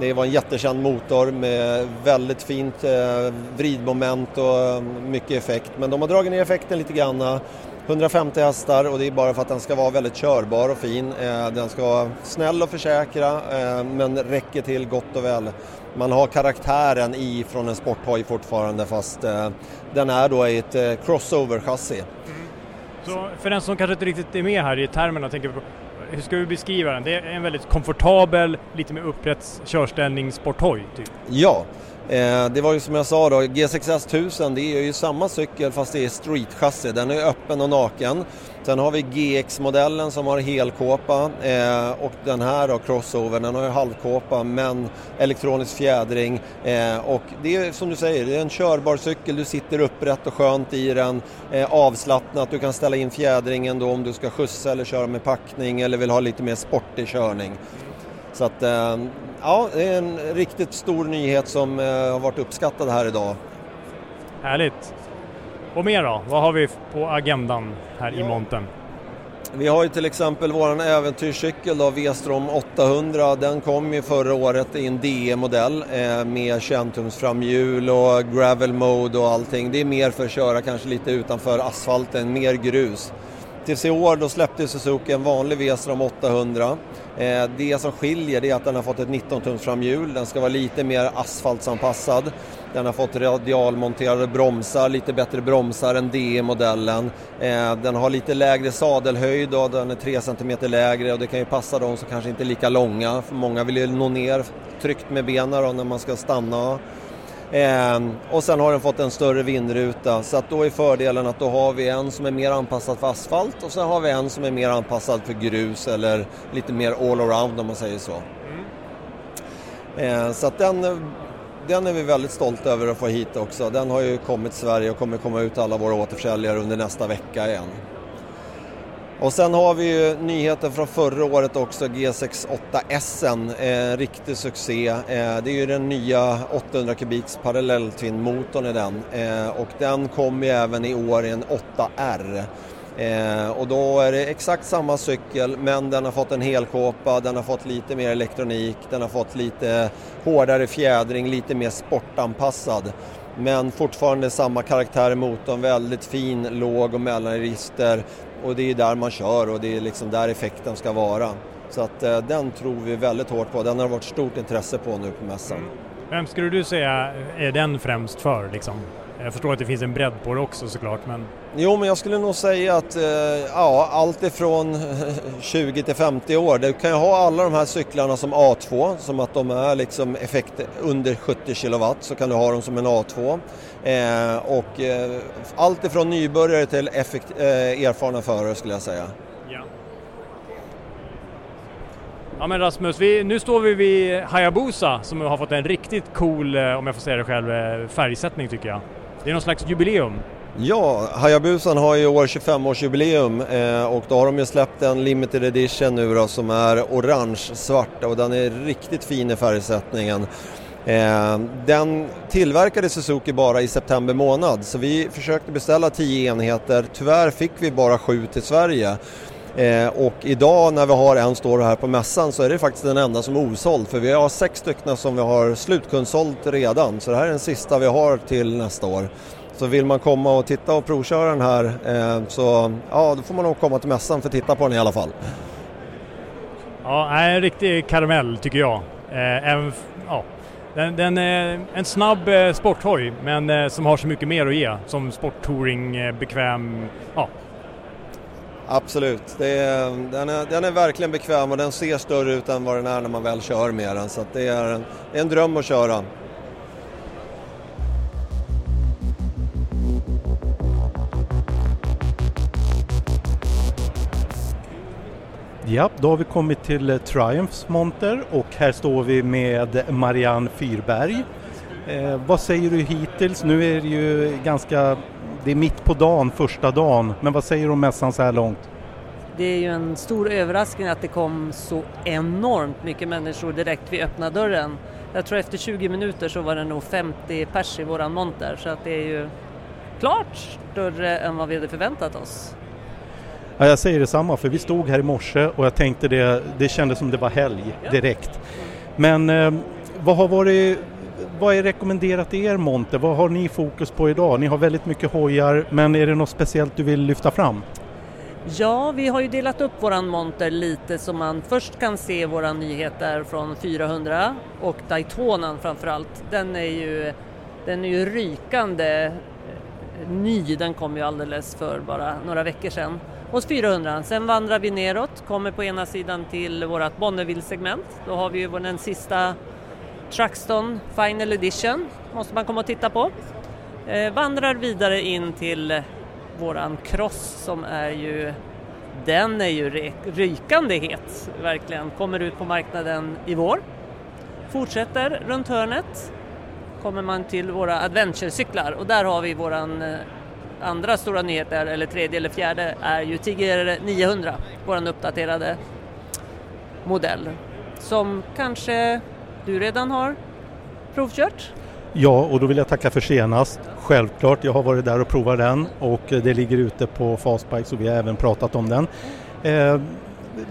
Speaker 13: Det var en jättekänd motor med väldigt fint eh, vridmoment och eh, mycket effekt men de har dragit ner effekten lite grann 150 hästar och det är bara för att den ska vara väldigt körbar och fin. Eh, den ska vara snäll och försäkra eh, men räcker till gott och väl. Man har karaktären i från en sporthoj fortfarande fast eh, den är då i ett eh, crossover-chassi. Mm.
Speaker 2: Så för den som kanske inte riktigt är med här i termerna, tänker på, hur ska vi beskriva den? Det är en väldigt komfortabel, lite mer upprätt körställning sporthoj? Typ.
Speaker 13: Ja, Eh, det var ju som jag sa då, G6S 1000 det är ju samma cykel fast det är streetchassi. Den är öppen och naken. Sen har vi GX-modellen som har helkåpa eh, och den här då, Crossover, den har ju halvkåpa men elektronisk fjädring. Eh, och det är som du säger, det är en körbar cykel, du sitter upprätt och skönt i den, eh, avslappnat, du kan ställa in fjädringen då om du ska skjutsa eller köra med packning eller vill ha lite mer sportig körning. Så att, eh, ja, det är en riktigt stor nyhet som eh, har varit uppskattad här idag.
Speaker 2: Härligt. Och mer då? Vad har vi på agendan här i montern?
Speaker 13: Vi har ju till exempel vår äventyrscykel då, V-Strom 800. Den kom ju förra året i en DE-modell eh, med 21-tums framhjul och gravel mode och allting. Det är mer för att köra kanske lite utanför asfalten, mer grus. Tills i år då släppte Suzuki en vanlig V-Strom 800. Eh, det som skiljer är att den har fått ett 19-tums framhjul. Den ska vara lite mer asfaltsanpassad. Den har fått radialmonterade bromsar, lite bättre bromsar än DE-modellen. Eh, den har lite lägre sadelhöjd och den är 3 cm lägre och det kan ju passa de som kanske inte är lika långa. För många vill ju nå ner tryckt med benen när man ska stanna. Eh, och sen har den fått en större vindruta så att då är fördelen att då har vi en som är mer anpassad för asfalt och sen har vi en som är mer anpassad för grus eller lite mer all-around om man säger så. Eh, så att den, den är vi väldigt stolta över att få hit också. Den har ju kommit till Sverige och kommer komma ut till alla våra återförsäljare under nästa vecka igen. Och sen har vi ju nyheten från förra året också, G68S, eh, riktig succé. Eh, det är ju den nya 800 kubiks parallelltvinnmotorn i den eh, och den kommer ju även i år i en 8R. Eh, och då är det exakt samma cykel men den har fått en helkåpa, den har fått lite mer elektronik, den har fått lite hårdare fjädring, lite mer sportanpassad. Men fortfarande samma karaktär i motorn, väldigt fin låg och mellanregister och det är där man kör och det är liksom där effekten ska vara. Så att eh, den tror vi väldigt hårt på, den har varit stort intresse på nu på mässan.
Speaker 2: Vem skulle du säga är den främst för liksom? Jag förstår att det finns en bredd på det också såklart men...
Speaker 13: Jo men jag skulle nog säga att eh, ja, allt ifrån 20 till 50 år. Du kan ju ha alla de här cyklarna som A2 som att de är liksom effekt under 70 kilowatt så kan du ha dem som en A2. Eh, och eh, allt ifrån nybörjare till effekt, eh, erfarna förare skulle jag säga.
Speaker 2: Ja. Ja men Rasmus, vi, nu står vi vid Hayabusa som har fått en riktigt cool, eh, om jag får säga det själv, eh, färgsättning tycker jag. Det är någon slags jubileum.
Speaker 13: Ja, Hayabusan har ju i år 25-årsjubileum eh, och då har de ju släppt en limited edition nu då som är orange-svart och den är riktigt fin i färgsättningen. Eh, den tillverkade Suzuki bara i september månad så vi försökte beställa 10 enheter, tyvärr fick vi bara 7 till Sverige. Eh, och idag när vi har en står här på mässan så är det faktiskt den enda som är osåld för vi har sex stycken som vi har slutkundsålt redan så det här är den sista vi har till nästa år. Så vill man komma och titta och provköra den här eh, så ja, då får man nog komma till mässan för att titta på den i alla fall.
Speaker 2: Ja, en riktig karamell tycker jag. Eh, även, ja, den, den är en snabb eh, sporthoj men eh, som har så mycket mer att ge som sporttouring, eh, bekväm, ja.
Speaker 13: Absolut, det är, den, är, den är verkligen bekväm och den ser större ut än vad den är när man väl kör med den så det, är det är en dröm att köra.
Speaker 3: Ja, då har vi kommit till eh, Triumphs monter och här står vi med Marianne Fyrberg. Eh, vad säger du hittills? Nu är det ju ganska, det är mitt på dagen, första dagen, men vad säger du om mässan så här långt?
Speaker 14: Det är ju en stor överraskning att det kom så enormt mycket människor direkt vid öppna dörren. Jag tror efter 20 minuter så var det nog 50 pers i våran monter så att det är ju klart större än vad vi hade förväntat oss.
Speaker 3: Ja, jag säger detsamma för vi stod här i morse och jag tänkte det, det kändes som det var helg direkt. Men eh, vad har varit, vad är rekommenderat i er monter? Vad har ni fokus på idag? Ni har väldigt mycket hojar men är det något speciellt du vill lyfta fram?
Speaker 14: Ja, vi har ju delat upp våran monter lite så man först kan se våra nyheter från 400 och Daytonan framförallt. Den är ju, den är ju rykande eh, ny, den kom ju alldeles för bara några veckor sedan hos 400. Sen vandrar vi neråt, kommer på ena sidan till vårt Bonneville-segment. Då har vi ju den sista Truxton Final Edition måste man komma och titta på. Eh, vandrar vidare in till våran cross som är ju den är ju rykande het, verkligen. Kommer ut på marknaden i vår. Fortsätter runt hörnet kommer man till våra adventurecyklar och där har vi våran eh, andra stora nyheter, eller tredje eller fjärde, är ju Tiger 900, våran uppdaterade modell som kanske du redan har provkört?
Speaker 3: Ja, och då vill jag tacka för senast. Självklart, jag har varit där och provat den och eh, det ligger ute på Fastbike så vi har även pratat om den. Eh,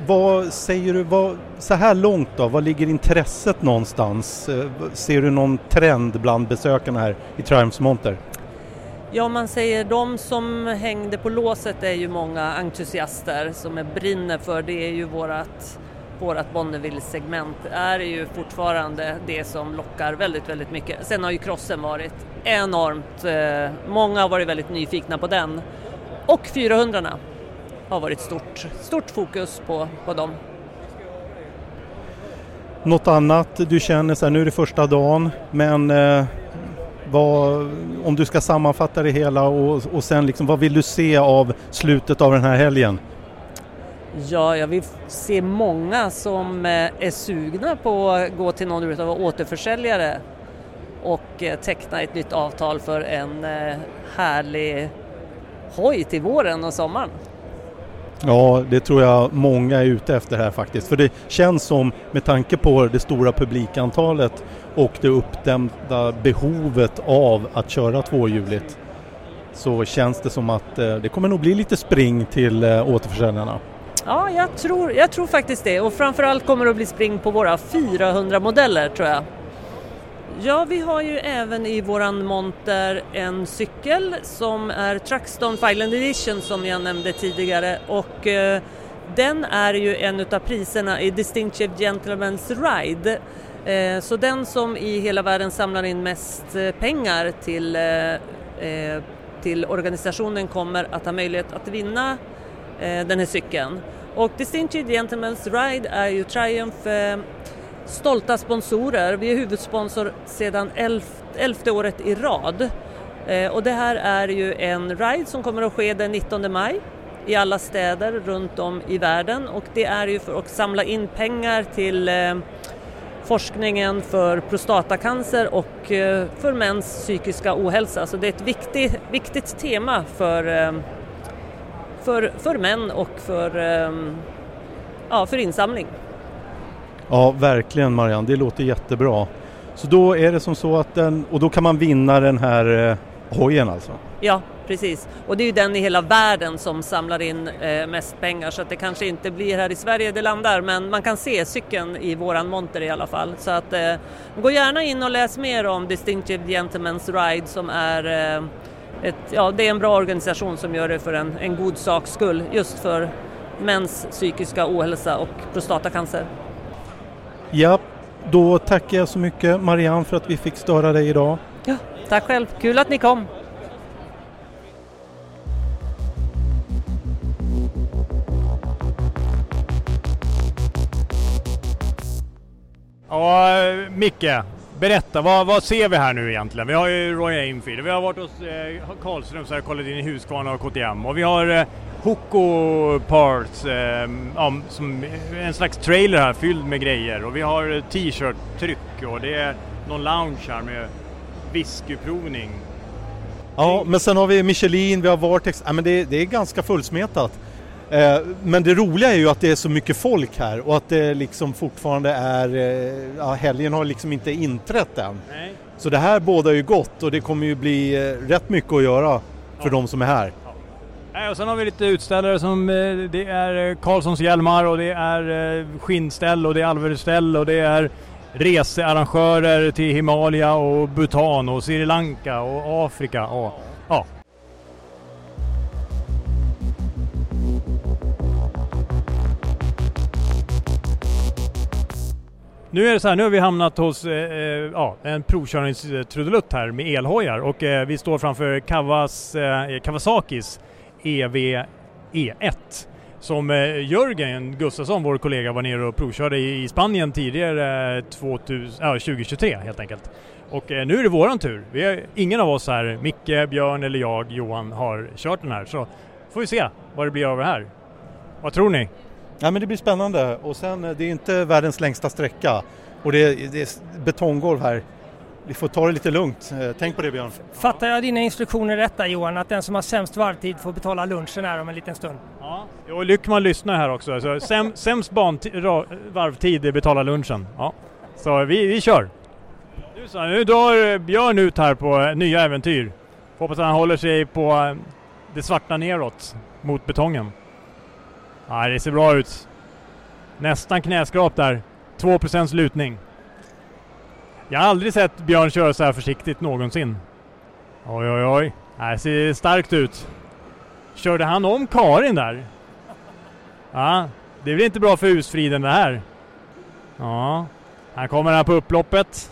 Speaker 3: vad säger du, vad, så här långt då, vad ligger intresset någonstans? Eh, ser du någon trend bland besökarna här i Triumphs monter?
Speaker 14: Ja, man säger de som hängde på låset är ju många entusiaster som är brinner för det är ju vårat vårat Bonneville-segment är ju fortfarande det som lockar väldigt, väldigt mycket. Sen har ju crossen varit enormt, eh, många har varit väldigt nyfikna på den. Och 400 har varit stort, stort fokus på, på dem.
Speaker 3: Något annat du känner så här, nu är det första dagen, men eh, vad, om du ska sammanfatta det hela och, och sen liksom, vad vill du se av slutet av den här helgen?
Speaker 14: Ja, jag vill se många som eh, är sugna på att gå till någon av återförsäljare och eh, teckna ett nytt avtal för en eh, härlig hoj till våren och sommaren.
Speaker 3: Ja, det tror jag många är ute efter här faktiskt. För det känns som, med tanke på det stora publikantalet och det uppdämda behovet av att köra tvåhjuligt, så känns det som att eh, det kommer nog bli lite spring till eh, återförsäljarna.
Speaker 14: Ja, jag tror, jag tror faktiskt det och framförallt kommer det att bli spring på våra 400 modeller tror jag. Ja, vi har ju även i våran monter en cykel som är Truckstone Fireland Edition som jag nämnde tidigare och eh, den är ju en utav priserna i Distinctive Gentlemen's Ride. Eh, så den som i hela världen samlar in mest eh, pengar till, eh, till organisationen kommer att ha möjlighet att vinna den här cykeln. Och Distinctive Gentlemen's Ride är ju Triumph stolta sponsorer. Vi är huvudsponsor sedan elfte året i rad. Och det här är ju en ride som kommer att ske den 19 maj i alla städer runt om i världen och det är ju för att samla in pengar till forskningen för prostatacancer och för mäns psykiska ohälsa. Så det är ett viktigt, viktigt tema för för, för män och för, ehm, ja, för insamling.
Speaker 3: Ja, verkligen Marianne, det låter jättebra. Så då är det som så att den, och då kan man vinna den här eh, hojen alltså?
Speaker 14: Ja, precis. Och det är ju den i hela världen som samlar in eh, mest pengar så att det kanske inte blir här i Sverige det landar men man kan se cykeln i våran monter i alla fall. Så att eh, gå gärna in och läs mer om Distinctive Gentlemen's Ride som är eh, ett, ja, det är en bra organisation som gör det för en, en god saks skull just för mäns psykiska ohälsa och prostatacancer.
Speaker 3: Ja, då tackar jag så mycket Marianne för att vi fick störa dig idag.
Speaker 14: Ja, tack själv, kul att ni kom.
Speaker 2: Ja, Micke, Berätta, vad, vad ser vi här nu egentligen? Vi har ju Roy Aimfield, vi har varit hos eh, Karlström och kollat in i Husqvarna och KTM och vi har eh, Hoco Parts, eh, ja, som en slags trailer här fylld med grejer och vi har eh, t-shirt-tryck och det är någon lounge här med whiskyprovning.
Speaker 3: Ja, men sen har vi Michelin, vi har Vortex, ja, men det, det är ganska fullsmetat. Eh, men det roliga är ju att det är så mycket folk här och att det liksom fortfarande är, eh, ja, helgen har liksom inte inträtt än. Nej. Så det här bådar ju gott och det kommer ju bli eh, rätt mycket att göra för ja. de som är här.
Speaker 2: Ja. Och sen har vi lite utställare som det är Karlssons hjälmar och det är skinnställ och det är alverställ och det är researrangörer till Himalaya och Bhutan och Sri Lanka och Afrika. Och, Nu är det så här, nu har vi hamnat hos eh, eh ja, en provkörningstrudelutt här med elhojar och eh, vi står framför Kawas, eh, Kawasakis EV E1 som eh, Jörgen Gustafsson, vår kollega, var nere och provkörde i, i Spanien tidigare eh, 2000, ja, 2023 helt enkelt. Och eh, nu är det våran tur. Vi är, ingen av oss här, Micke, Björn eller jag, Johan, har kört den här. Så får vi se vad det blir av det här. Vad tror ni?
Speaker 3: Ja, men det blir spännande och sen eh, det är inte världens längsta sträcka och det är, det är betonggolv här. Vi får ta det lite lugnt. Eh, Tänk på det Björn.
Speaker 7: Fattar jag dina instruktioner rätt där Johan, att den som har sämst varvtid får betala lunchen här om en liten stund?
Speaker 2: Ja. Jo, Lyckman lyssnar här också. Så säm, sämst varvtid betalar lunchen. Ja. Så vi, vi kör! Nu, så, nu drar Björn ut här på eh, nya äventyr. Får hoppas att han håller sig på eh, det svarta neråt mot betongen. Ja, det ser bra ut. Nästan knäskrap där. 2% lutning. Jag har aldrig sett Björn köra så här försiktigt någonsin. Oj, oj, oj. Det ser starkt ut. Körde han om Karin där? Ja, det är väl inte bra för husfriden det här. Ja, här kommer han på upploppet.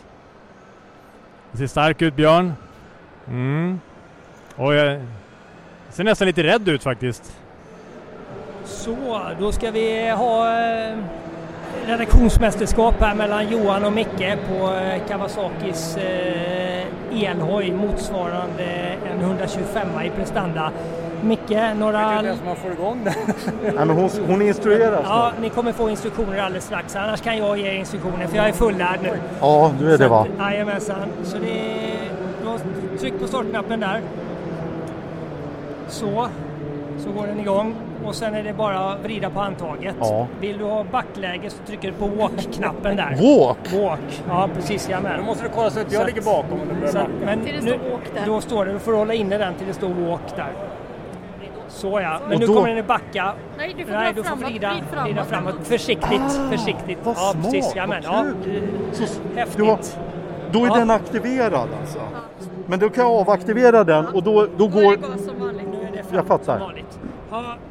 Speaker 2: Det ser stark ut Björn. Mm. Oj, jag ser nästan lite rädd ut faktiskt.
Speaker 7: Så, då ska vi ha eh, redaktionsmästerskap här mellan Johan och Micke på eh, Kawasakis eh, elhoj motsvarande en 125 i prestanda. Micke, några...
Speaker 2: som man får igång.
Speaker 3: Nej, men hon, hon instrueras
Speaker 7: Ja, ni kommer få instruktioner alldeles strax. Annars kan jag ge er instruktioner för jag är fullärd nu.
Speaker 3: Ja, du är det va?
Speaker 7: Jajamensan. Så det tryck på startknappen där. Så. Så går den igång. Och sen är det bara att vrida på handtaget.
Speaker 3: Ja.
Speaker 7: Vill du ha backläge så trycker du på walk-knappen där.
Speaker 3: Walk?
Speaker 7: Walk. Ja, precis. Jajamän.
Speaker 2: Då måste du kolla så att jag ligger bakom om du börjar
Speaker 7: så,
Speaker 2: backa.
Speaker 7: Men
Speaker 15: det
Speaker 7: nu. Då står det, du får hålla inne den till det står walk där. Så ja, men
Speaker 15: Och
Speaker 7: nu
Speaker 15: då-
Speaker 7: kommer den att backa.
Speaker 15: Nej, du får
Speaker 7: Nej, du får
Speaker 15: framåt.
Speaker 7: vrida,
Speaker 15: framåt.
Speaker 7: vrida framåt. Försiktigt,
Speaker 3: Ah,
Speaker 7: försiktigt.
Speaker 3: vad
Speaker 7: ja,
Speaker 3: smart,
Speaker 7: precis.
Speaker 3: vad
Speaker 7: Jajamän. Ja,
Speaker 3: kul. Så
Speaker 7: häftigt.
Speaker 3: du har, då är
Speaker 7: Ja.
Speaker 3: den aktiverad alltså? Men då kan jag avaktivera den och då, då går... Jag fattar.
Speaker 7: Ja, tror du, tar du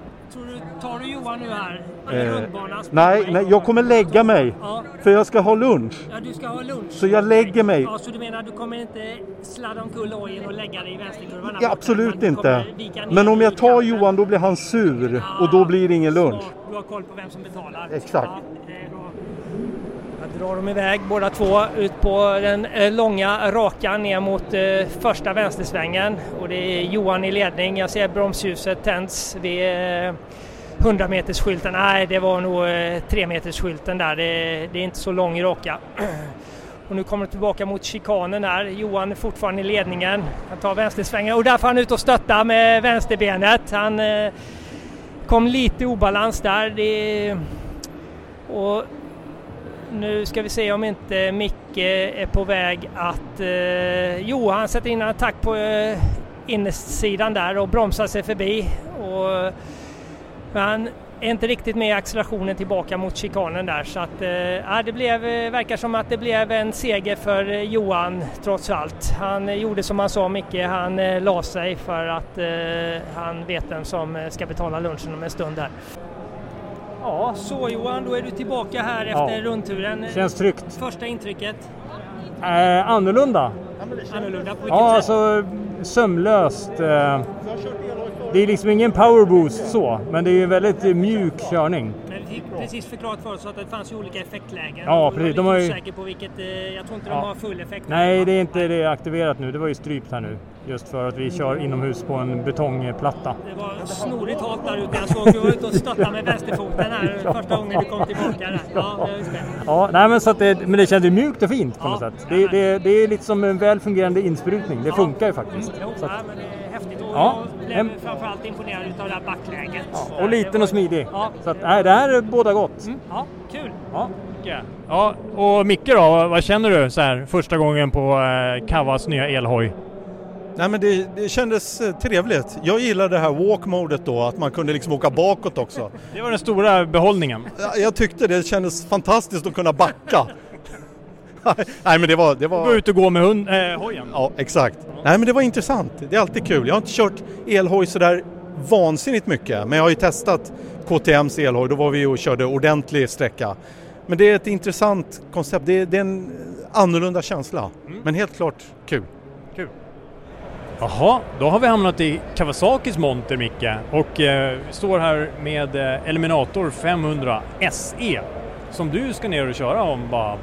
Speaker 7: Johan nu här?
Speaker 3: Eh, nej, nej, jag kommer lägga mig.
Speaker 7: Ja.
Speaker 3: För jag ska ha lunch.
Speaker 7: Ja, du ska ha lunch.
Speaker 3: Så jag lägger mig.
Speaker 7: Ja, så du menar du kommer inte sladda omkull hojen och lägga dig i vänsterkurvan?
Speaker 3: Ja, absolut inte. Men om jag tar Johan då blir han sur och då blir det ingen lunch.
Speaker 7: Du har koll på vem som betalar?
Speaker 3: Exakt.
Speaker 7: Ja, bra. Jag drar dem iväg båda två ut på den eh, långa raka ner mot eh, första vänstersvängen och det är Johan i ledning. Jag ser bromsljuset tänds vid eh, 100 meters skylten. Nej, det var nog eh, 3 meters skylten där. Det, det är inte så lång raka. Och nu kommer det tillbaka mot chikanen här. Johan är fortfarande i ledningen. Han tar vänstersvängen och där får han ut och stötta med vänsterbenet. Han eh, kom lite i obalans där. Det, och nu ska vi se om inte Micke är på väg att... Eh, jo, han sätter in en attack på eh, innersidan där och bromsar sig förbi. Och, men han är inte riktigt med i accelerationen tillbaka mot chikanen där så att eh, ja, det blev, eh, verkar som att det blev en seger för eh, Johan trots allt. Han eh, gjorde som han sa Micke, han eh, la sig för att eh, han vet vem som ska betala lunchen om en stund här. Ja, så Johan, då är du tillbaka här
Speaker 2: Ja.
Speaker 7: efter rundturen.
Speaker 2: Känns tryggt.
Speaker 7: Första intrycket?
Speaker 2: Eh, annorlunda.
Speaker 7: Annorlunda på vilket
Speaker 2: Ja,
Speaker 7: sätt?
Speaker 2: alltså sömlöst. Eh, det är liksom ingen powerboost så, men det är ju väldigt mjuk körning.
Speaker 7: Men vi precis förklarat för oss att det fanns ju olika effektlägen.
Speaker 2: Ja, precis. De har ju-
Speaker 7: osäker på vilket, eh, jag tror inte de
Speaker 2: Ja.
Speaker 7: har full effekt.
Speaker 2: Nej, det är inte det aktiverat nu. Det var ju strypt här nu. Just för att vi kör inomhus på en betongplatta.
Speaker 7: Det var snorigt halt där ute. Jag såg du var ute och stöttade med vänsterfoten här första gången du kom tillbaka. Där. Ja, just det.
Speaker 2: Ja, nej, men, så att det, men det kändes mjukt och fint på något sätt. Det, det, det är lite som en väl fungerande insprutning. Det funkar ju faktiskt.
Speaker 7: Jo,
Speaker 2: Så att,
Speaker 7: ja,
Speaker 2: Ja,
Speaker 7: jag blev
Speaker 2: en-
Speaker 7: framförallt imponerad utav det här backläget.
Speaker 2: och liten och smidig.
Speaker 7: Ja.
Speaker 2: Så att, nej, det här är båda gott.
Speaker 7: Ja, kul.
Speaker 2: Ja. Ja, och Micke då, vad känner du så här första gången på eh, Kavas nya elhoj?
Speaker 3: Nej men det, det kändes eh, trevligt. Jag gillade det här walk-modet då, att man kunde liksom åka bakåt också.
Speaker 2: Det var den stora behållningen.
Speaker 3: Ja, Jag tyckte det kändes fantastiskt att kunna backa. Nej men det var... Det var...
Speaker 2: Gå ut och gå med hund, eh, hojen.
Speaker 3: Ja, exakt. Nej men det var intressant. Det är alltid kul. Jag har inte kört elhoj sådär vansinnigt mycket, men jag har ju testat KTMs elhoj. Då var vi och körde ordentlig sträcka. Men det är ett intressant koncept. Det är, det är en annorlunda känsla. Men helt klart kul.
Speaker 2: Kul. Jaha, då har vi hamnat i Kawasakis monter Micke och eh, står här med eh, Eliminator 500 SE som du ska ner och köra om bara.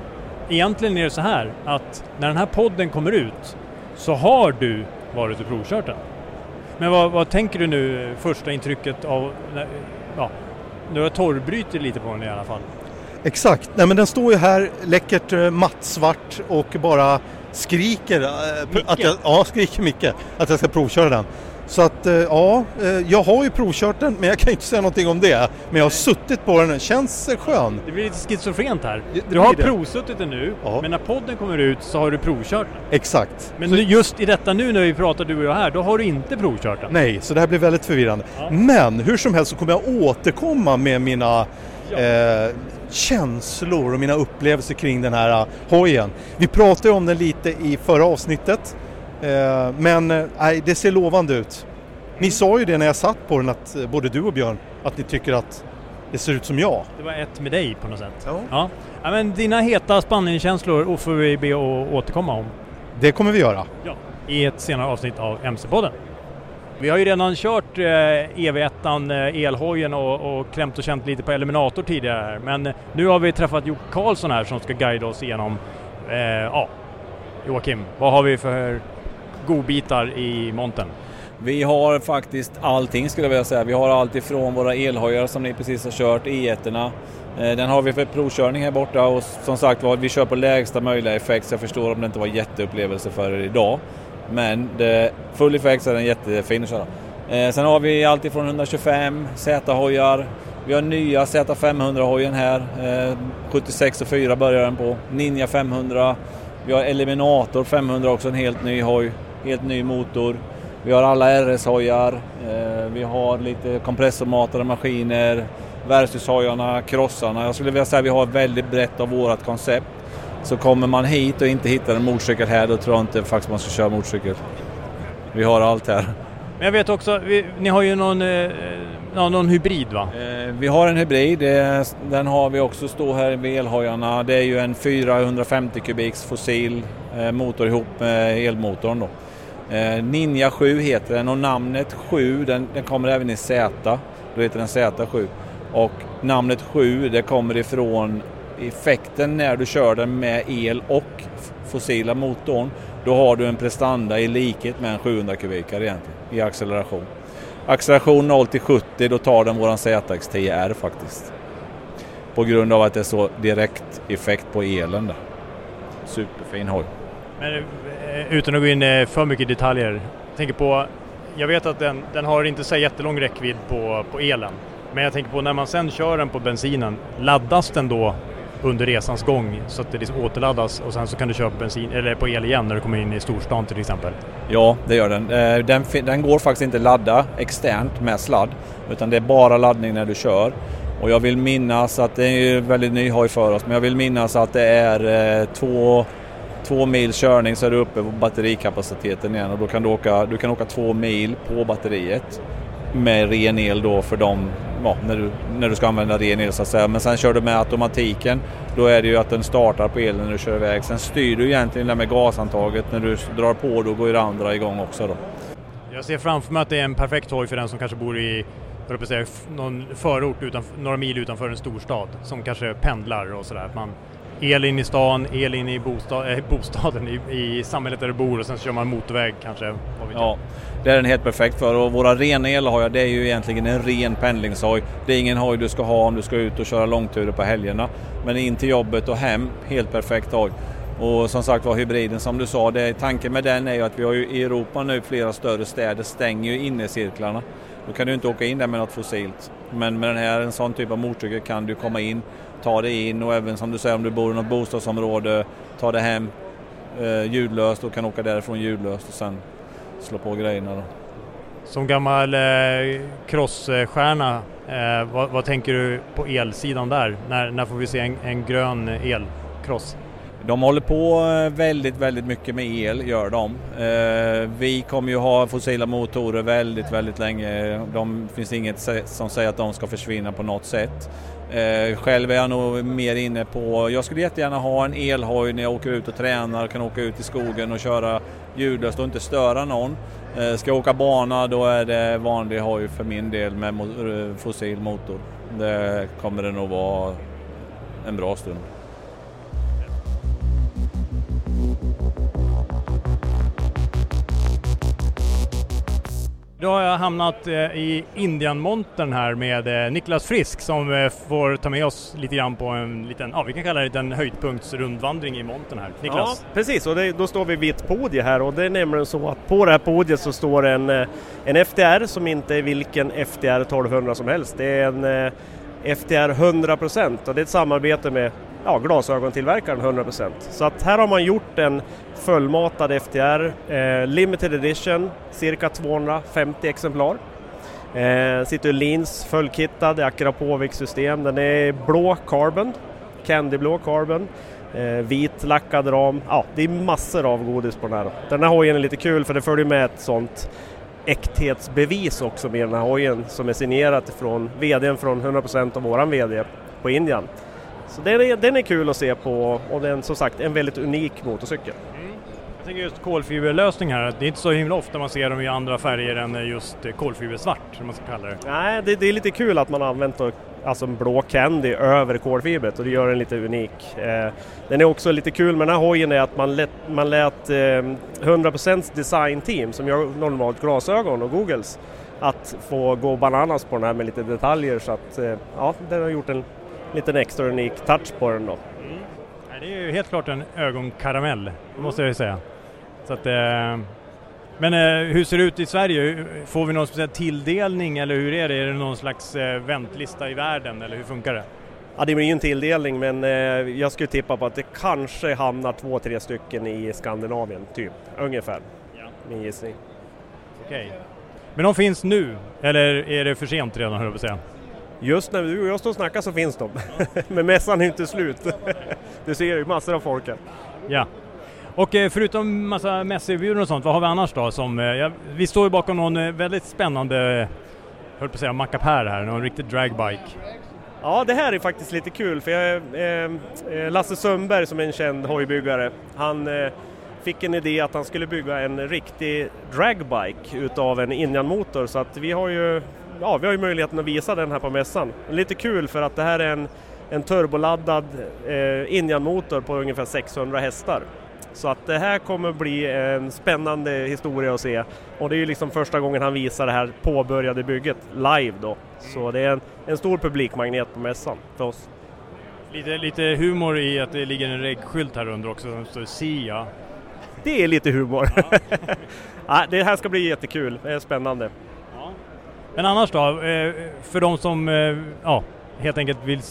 Speaker 2: Egentligen är det så här att när den här podden kommer ut så har du varit och provkört den. Men vad, vad tänker du nu, första intrycket av, ja, du har torrbryter lite på den i alla fall.
Speaker 3: Exakt, nej men den står ju här läckert eh, mattsvart och bara skriker eh, att jag, ja, skriker mycket att jag ska provköra den. Så att eh, ja, eh, jag har ju provkört den men jag kan inte säga någonting om det. Men jag har suttit på den, den känns eh, skön.
Speaker 2: Det blir lite schizofrent här. Du har provsuttit den nu, men när podden kommer ut så har du provkört den.
Speaker 3: Exakt.
Speaker 2: Men nu, just i detta nu när vi pratar du och jag här, då har du inte provkört den.
Speaker 3: Nej, så det här blir väldigt förvirrande. Men hur som helst så kommer jag återkomma med mina eh, känslor och mina upplevelser kring den här hojen. Vi pratade om den lite i förra avsnittet. Eh, men eh, nej, det ser lovande ut. Ni sa ju det när jag satt på den, att, eh, både du och Björn, att ni tycker att det ser ut som jag.
Speaker 2: Det var ett med dig på något sätt. Ja. ja. men dina heta Spanienskänslor får vi be att återkomma om.
Speaker 3: Det kommer vi göra.
Speaker 2: Ja, i ett senare avsnitt av MC-podden. Vi har ju redan kört eh, EV1 eh, elhojen och, och klämt och känt lite på Eliminator tidigare här. Men nu har vi träffat Jocke Karlsson här som ska guida oss igenom, eh, ja, Joakim, vad har vi för godbitar i monten?
Speaker 15: Vi har faktiskt allting skulle jag vilja säga. Vi har allt ifrån våra elhojar som ni precis har kört, e 1 eh, Den har vi för provkörning här borta och som sagt var, vi kör på lägsta möjliga effekt så jag förstår om det inte var jätteupplevelse för er idag. Men det, full effekt så är den jättefin att köra. Eh, Sen har vi allt ifrån 125 Z-hojar. Vi har nya Z500-hojen här. Eh, 76 och 4 börjar den på. Ninja 500. Vi har Eliminator 500 också, en helt ny hoj. Helt ny motor. Vi har alla RS-hojar. Eh, vi har lite kompressormatade maskiner. Versushojarna, krossarna. Jag skulle vilja säga att vi har väldigt brett av vårat koncept. Så kommer man hit och inte hittar en motorcykel här, då tror jag inte faktiskt man ska köra motorcykel. Vi har allt här.
Speaker 2: Men jag vet också, vi, ni har ju någon, eh, någon hybrid va?
Speaker 15: Eh, Vi har en hybrid, det- den har vi också stå här vid elhojarna. Det är ju en 450 kubiks fossil eh, motor ihop med elmotorn då. Eh, Ninja 7 heter den och namnet 7 den, den kommer även i Z. Då heter den Z7. Och namnet 7 det kommer ifrån effekten när du kör den med el och fossila motorn. Då har du en prestanda i likhet med en 700 kubikare egentligen i acceleration. Acceleration 0 till 70 då tar den våran ZX10R faktiskt. På grund av att det är så direkt effekt på elen där. Superfin hoj.
Speaker 2: Men Eh, utan att gå in eh, för mycket i detaljer. Jag tänker på, jag vet att den, den har inte så jättelång räckvidd på, på elen. Men jag tänker på när man sen kör den på bensinen, laddas den då under resans gång så att det liksom återladdas och sen så kan du köra på, bensin, eller på el igen när du kommer in i storstan till exempel?
Speaker 15: Ja, det gör den. Eh, den, den går faktiskt inte ladda externt med sladd. Utan det är bara laddning när du kör. Och jag vill minnas att det är ju väldigt ny hoj för oss, men jag vill minnas att det är två, två mils körning så är du uppe på batterikapaciteten igen och då kan du åka, du kan åka två mil på batteriet med ren el då för dem, ja, när, du, när du ska använda ren el så att säga. Men sen kör du med automatiken, då är det ju att den startar på elen när du kör iväg. Sen styr du egentligen det med gasantaget. när du drar på då går det andra igång också då.
Speaker 2: Jag ser framför mig att det är en perfekt hoj för den som kanske bor i säga, någon förort utan, några mil utanför en storstad som kanske pendlar och sådär. Att man El in i stan, el in i bostad, eh, bostaden, i, i samhället där du bor och sen så kör man motorväg kanske.
Speaker 15: Ja, det är den helt perfekt för och våra rena elhojar det är ju egentligen en ren pendlingshoj. Det är ingen hoj du ska ha om du ska ut och köra långturer på helgerna. Men in till jobbet och hem, helt perfekt hoj. Och som sagt var hybriden som du sa, det, tanken med den är ju att vi har ju i Europa nu flera större städer stänger ju innecirklarna. Då kan du inte åka in där med något fossilt. Men med den här, en sån typ av motorcykel kan du komma in, ta dig in och även som du säger om du bor i något bostadsområde, ta dig hem eh, ljudlöst och kan åka därifrån ljudlöst och sen slå på grejerna då.
Speaker 2: Som gammal eh, crossstjärna, eh, vad, vad tänker du på elsidan där? När, när får vi se en, en grön elcross?
Speaker 15: De håller på eh, väldigt, väldigt mycket med el, gör de. Eh, vi kommer ju ha fossila motorer väldigt, väldigt länge. Det finns inget som säger att de ska försvinna på något sätt. Eh, själv är jag nog mer inne på, jag skulle jättegärna ha en elhoj när jag åker ut och tränar, och kan åka ut i skogen och köra ljudlöst och inte störa någon. Eh, ska jag åka bana då är det vanlig hoj för min del med eh, fossil motor. Det kommer det nog vara en bra stund.
Speaker 2: Då har jag hamnat eh, i Indianmontern här med eh, Niklas Frisk som eh, får ta med oss lite grann på en liten, ja vi kan kalla det en höjdpunktsrundvandring i montern här. Niklas?
Speaker 16: Ja, precis och det, då står vi vid ett podie här och det är nämligen så att på det här podiet så står en, en FDR som inte är vilken FDR 1200 som helst. Det är en FDR 100% och det är ett samarbete med ja, glasögontillverkaren 100%. Så att här har man gjort en fullmatad FDR, eh, limited edition, cirka 250 exemplar. Eh, sitter Lins fullkittad i Akrapovic-system. Den är blå carbon, candyblå carbon. Eh, vit lackad ram. Ja, det är massor av godis på den här. Den här hojen är lite kul för det följer med ett sånt äkthetsbevis också med den här hojen som är signerat från VDn från 100% av våran VD på Indian. Så den är, den är kul att se på och den som sagt en väldigt unik motorcykel.
Speaker 2: Mm. Jag tänker just kolfiberlösning här, det är inte så himla ofta man ser dem i andra färger än just kolfibersvart, som man ska kalla det.
Speaker 16: Nej, det, det är lite kul att man har använt alltså en blå candy över kolfibret och det gör den lite unik. Eh, den är också lite kul med den här hojen är att man lät, man lät eh, 100% designteam som gör normalt glasögon och Googles att få gå bananas på den här med lite detaljer så att eh, ja, den har gjort en liten extra unik touch på den då. Mm.
Speaker 2: Det är ju helt klart en ögonkaramell, måste jag ju säga. Så att, eh, men eh, hur ser det ut i Sverige? Får vi någon speciell tilldelning eller hur är det? Är det någon slags eh, väntlista i världen eller hur funkar det?
Speaker 16: Ja, det blir ju en tilldelning men eh, jag skulle tippa på att det kanske hamnar två, tre stycken i Skandinavien, typ, ungefär. Ja. Min gissning.
Speaker 2: Okej. Men de finns nu, eller är det för sent redan, höll jag säga?
Speaker 16: Just när du och jag står och snackar så finns de. Men mässan är inte slut. Du ser ju massor av folk här.
Speaker 2: Ja. Och eh, förutom massa mässerbjudanden och sånt, vad har vi annars då? Som, eh, ja, vi står ju bakom någon eh, väldigt spännande, höll på att säga mackapär här, någon riktig dragbike.
Speaker 16: Ja, det här är faktiskt lite kul för jag, eh, Lasse Sundberg som är en känd hojbyggare, han eh, fick en idé att han skulle bygga en riktig dragbike utav en Indian-motor så att vi har ju ja, vi har ju möjligheten att visa den här på mässan. Lite kul för att det här är en, en turboladdad eh, Indian-motor på ungefär 600 hästar. Så att det här kommer bli en spännande historia att se. Och det är ju liksom första gången han visar det här påbörjade bygget live då. Så det är en, en stor publikmagnet på mässan för oss.
Speaker 2: Lite, lite humor i att det ligger en reggskylt här under också som står SIA.
Speaker 16: Det är lite humor. Ja. ja, det här ska bli jättekul, det är spännande.
Speaker 2: Men annars då, eh, för de som eh, ja, helt enkelt vill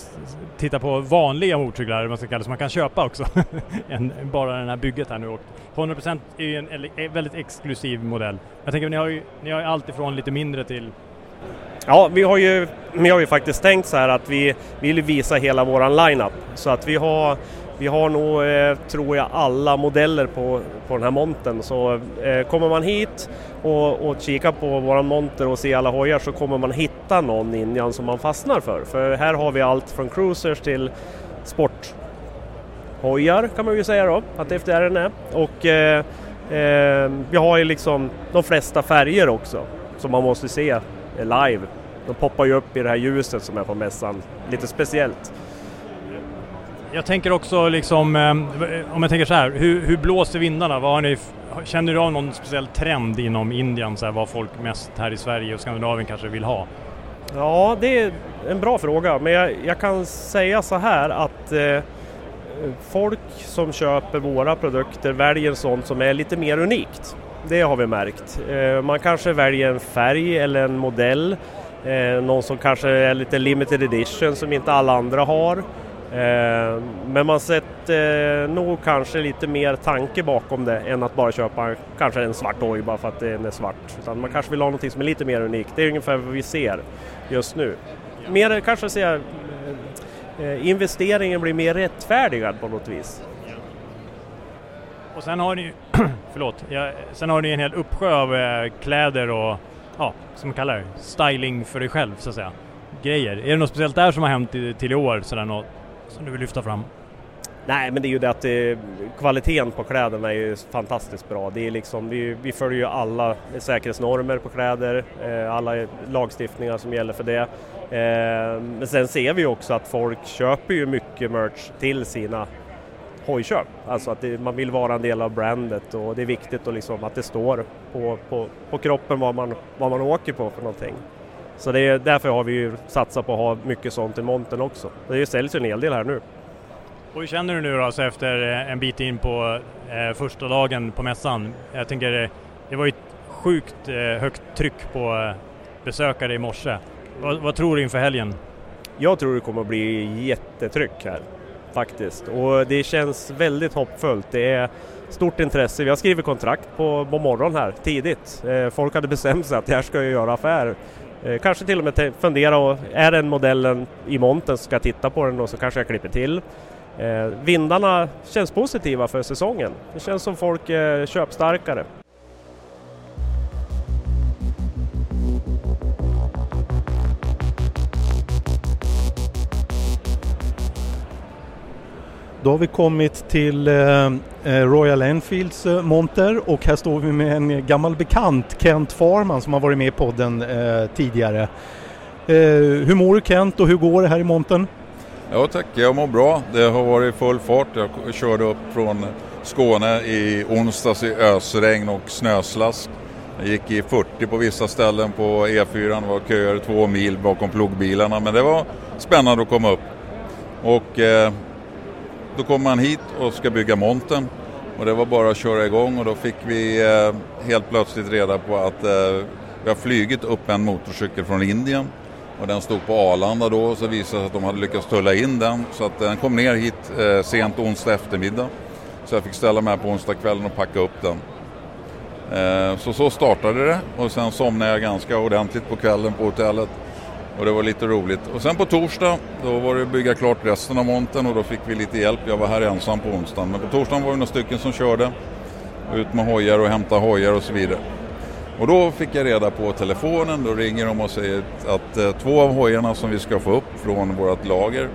Speaker 2: titta på vanliga motorcyklar, man ska kalla det, som man kan köpa också, än bara det här bygget här nu. 100% är ju en väldigt exklusiv modell. Jag tänker, ni har ju, ni har ju allt ifrån lite mindre till
Speaker 16: Ja, vi har ju, vi har ju faktiskt tänkt så här att vi vill visa hela våran lineup. Så att vi har vi har nog, eh, tror jag, alla modeller på, på den här montern. Så eh, kommer man hit och, och kikar på våran monter och ser alla hojar så kommer man hitta någon Indian som man fastnar för. För här har vi allt från cruisers till sporthojar kan man ju säga då, att det är. Och eh, eh, vi har ju liksom de flesta färger också som man måste se live. De poppar ju upp i det här ljuset som är på mässan, lite speciellt.
Speaker 2: Jag tänker också liksom, eh, om jag tänker så här, hur, hur blåser vindarna? Vad har ni, känner du av någon speciell trend inom Indien, så här, vad folk mest här i Sverige och Skandinavien kanske vill ha?
Speaker 16: Ja, det är en bra fråga, men jag, jag kan säga så här att eh, folk som köper våra produkter väljer sånt som är lite mer unikt. Det har vi märkt. Eh, man kanske väljer en färg eller en modell, eh, någon som kanske är lite limited edition som inte alla andra har. Eh, men man eh, nog kanske lite mer tanke bakom det än att bara köpa kanske en svart oj bara för att den är svart. Utan man kanske vill ha något som är lite mer unikt. Det är ungefär vad vi ser just nu. Mer kanske säga eh, investeringen blir mer rättfärdigad på något vis.
Speaker 2: Och sen har ni förlåt, ja, sen har ni en hel uppsjö av eh, kläder och ja, som man kallar det, styling för dig själv så att säga. Grejer. Är det något speciellt där som har hänt i, till i år sådär något som du vill lyfta fram?
Speaker 16: Nej, men det är ju det att eh, kvaliteten på kläderna är ju fantastiskt bra. Det är liksom, vi, vi följer ju alla säkerhetsnormer på kläder, eh, alla lagstiftningar som gäller för det. Eh, men sen ser vi också att folk köper ju mycket merch till sina hojköp. Alltså att det, man vill vara en del av brandet och det är viktigt att, liksom att det står på, på, på kroppen vad man, vad man åker på för någonting. Så det är, därför har vi ju satsat på att ha mycket sånt i montern också. Det säljs ju en hel del här nu.
Speaker 2: Och hur känner du nu då, alltså efter eh, en bit in på eh, första dagen på mässan? Jag tänker, eh, det var ju ett sjukt eh, högt tryck på eh, besökare i morse. Vad, vad tror du inför helgen?
Speaker 16: Jag tror det kommer att bli jättetryck här faktiskt och det känns väldigt hoppfullt. Det är stort intresse. Vi har skrivit kontrakt på, på morgonen här tidigt. Eh, folk hade bestämt sig att här ska jag göra affär. Eh, kanske till och med fundera och är den modellen i monten så ska jag titta på den och så kanske jag klipper till. Eh, vindarna känns positiva för säsongen. Det känns som folk är köpstarkare.
Speaker 3: Då har vi kommit till eh, eh, Royal Enfields eh, monter och här står vi med en gammal bekant, Kent Farman, som har varit med i podden tidigare. Hur mår du Kent och hur går det här i montern?
Speaker 17: Ja tack, jag mår bra. Det har varit full fart. Jag körde upp från Skåne i onsdags i ösregn och snöslask. Jag gick i 40 på vissa ställen på E4. Det var köer två mil bakom plogbilarna men det var spännande att komma upp. Och eh, då kom man hit och ska bygga monten och det var bara att köra igång och då fick vi eh, helt plötsligt reda på att eh, vi har flygit upp en motorcykel från Indien och den stod på Arlanda då och så visade det sig att de hade lyckats tulla in den så att den kom ner hit eh, sent onsdag eftermiddag. Så jag fick ställa mig här på onsdagskvällen och packa upp den. Eh, så så startade det och sen somnade jag ganska ordentligt på kvällen på hotellet. Och det var lite roligt. Och sen på torsdag, då var det att bygga klart resten av montern och då fick vi lite hjälp. Jag var här ensam på onsdagen. Men på torsdagen var det några stycken som körde. Ut med hojar och hämta hojar och så vidare. Och då fick jag reda på telefonen, då ringer de och säger att eh, två av hojarna som vi ska få upp från vårt lager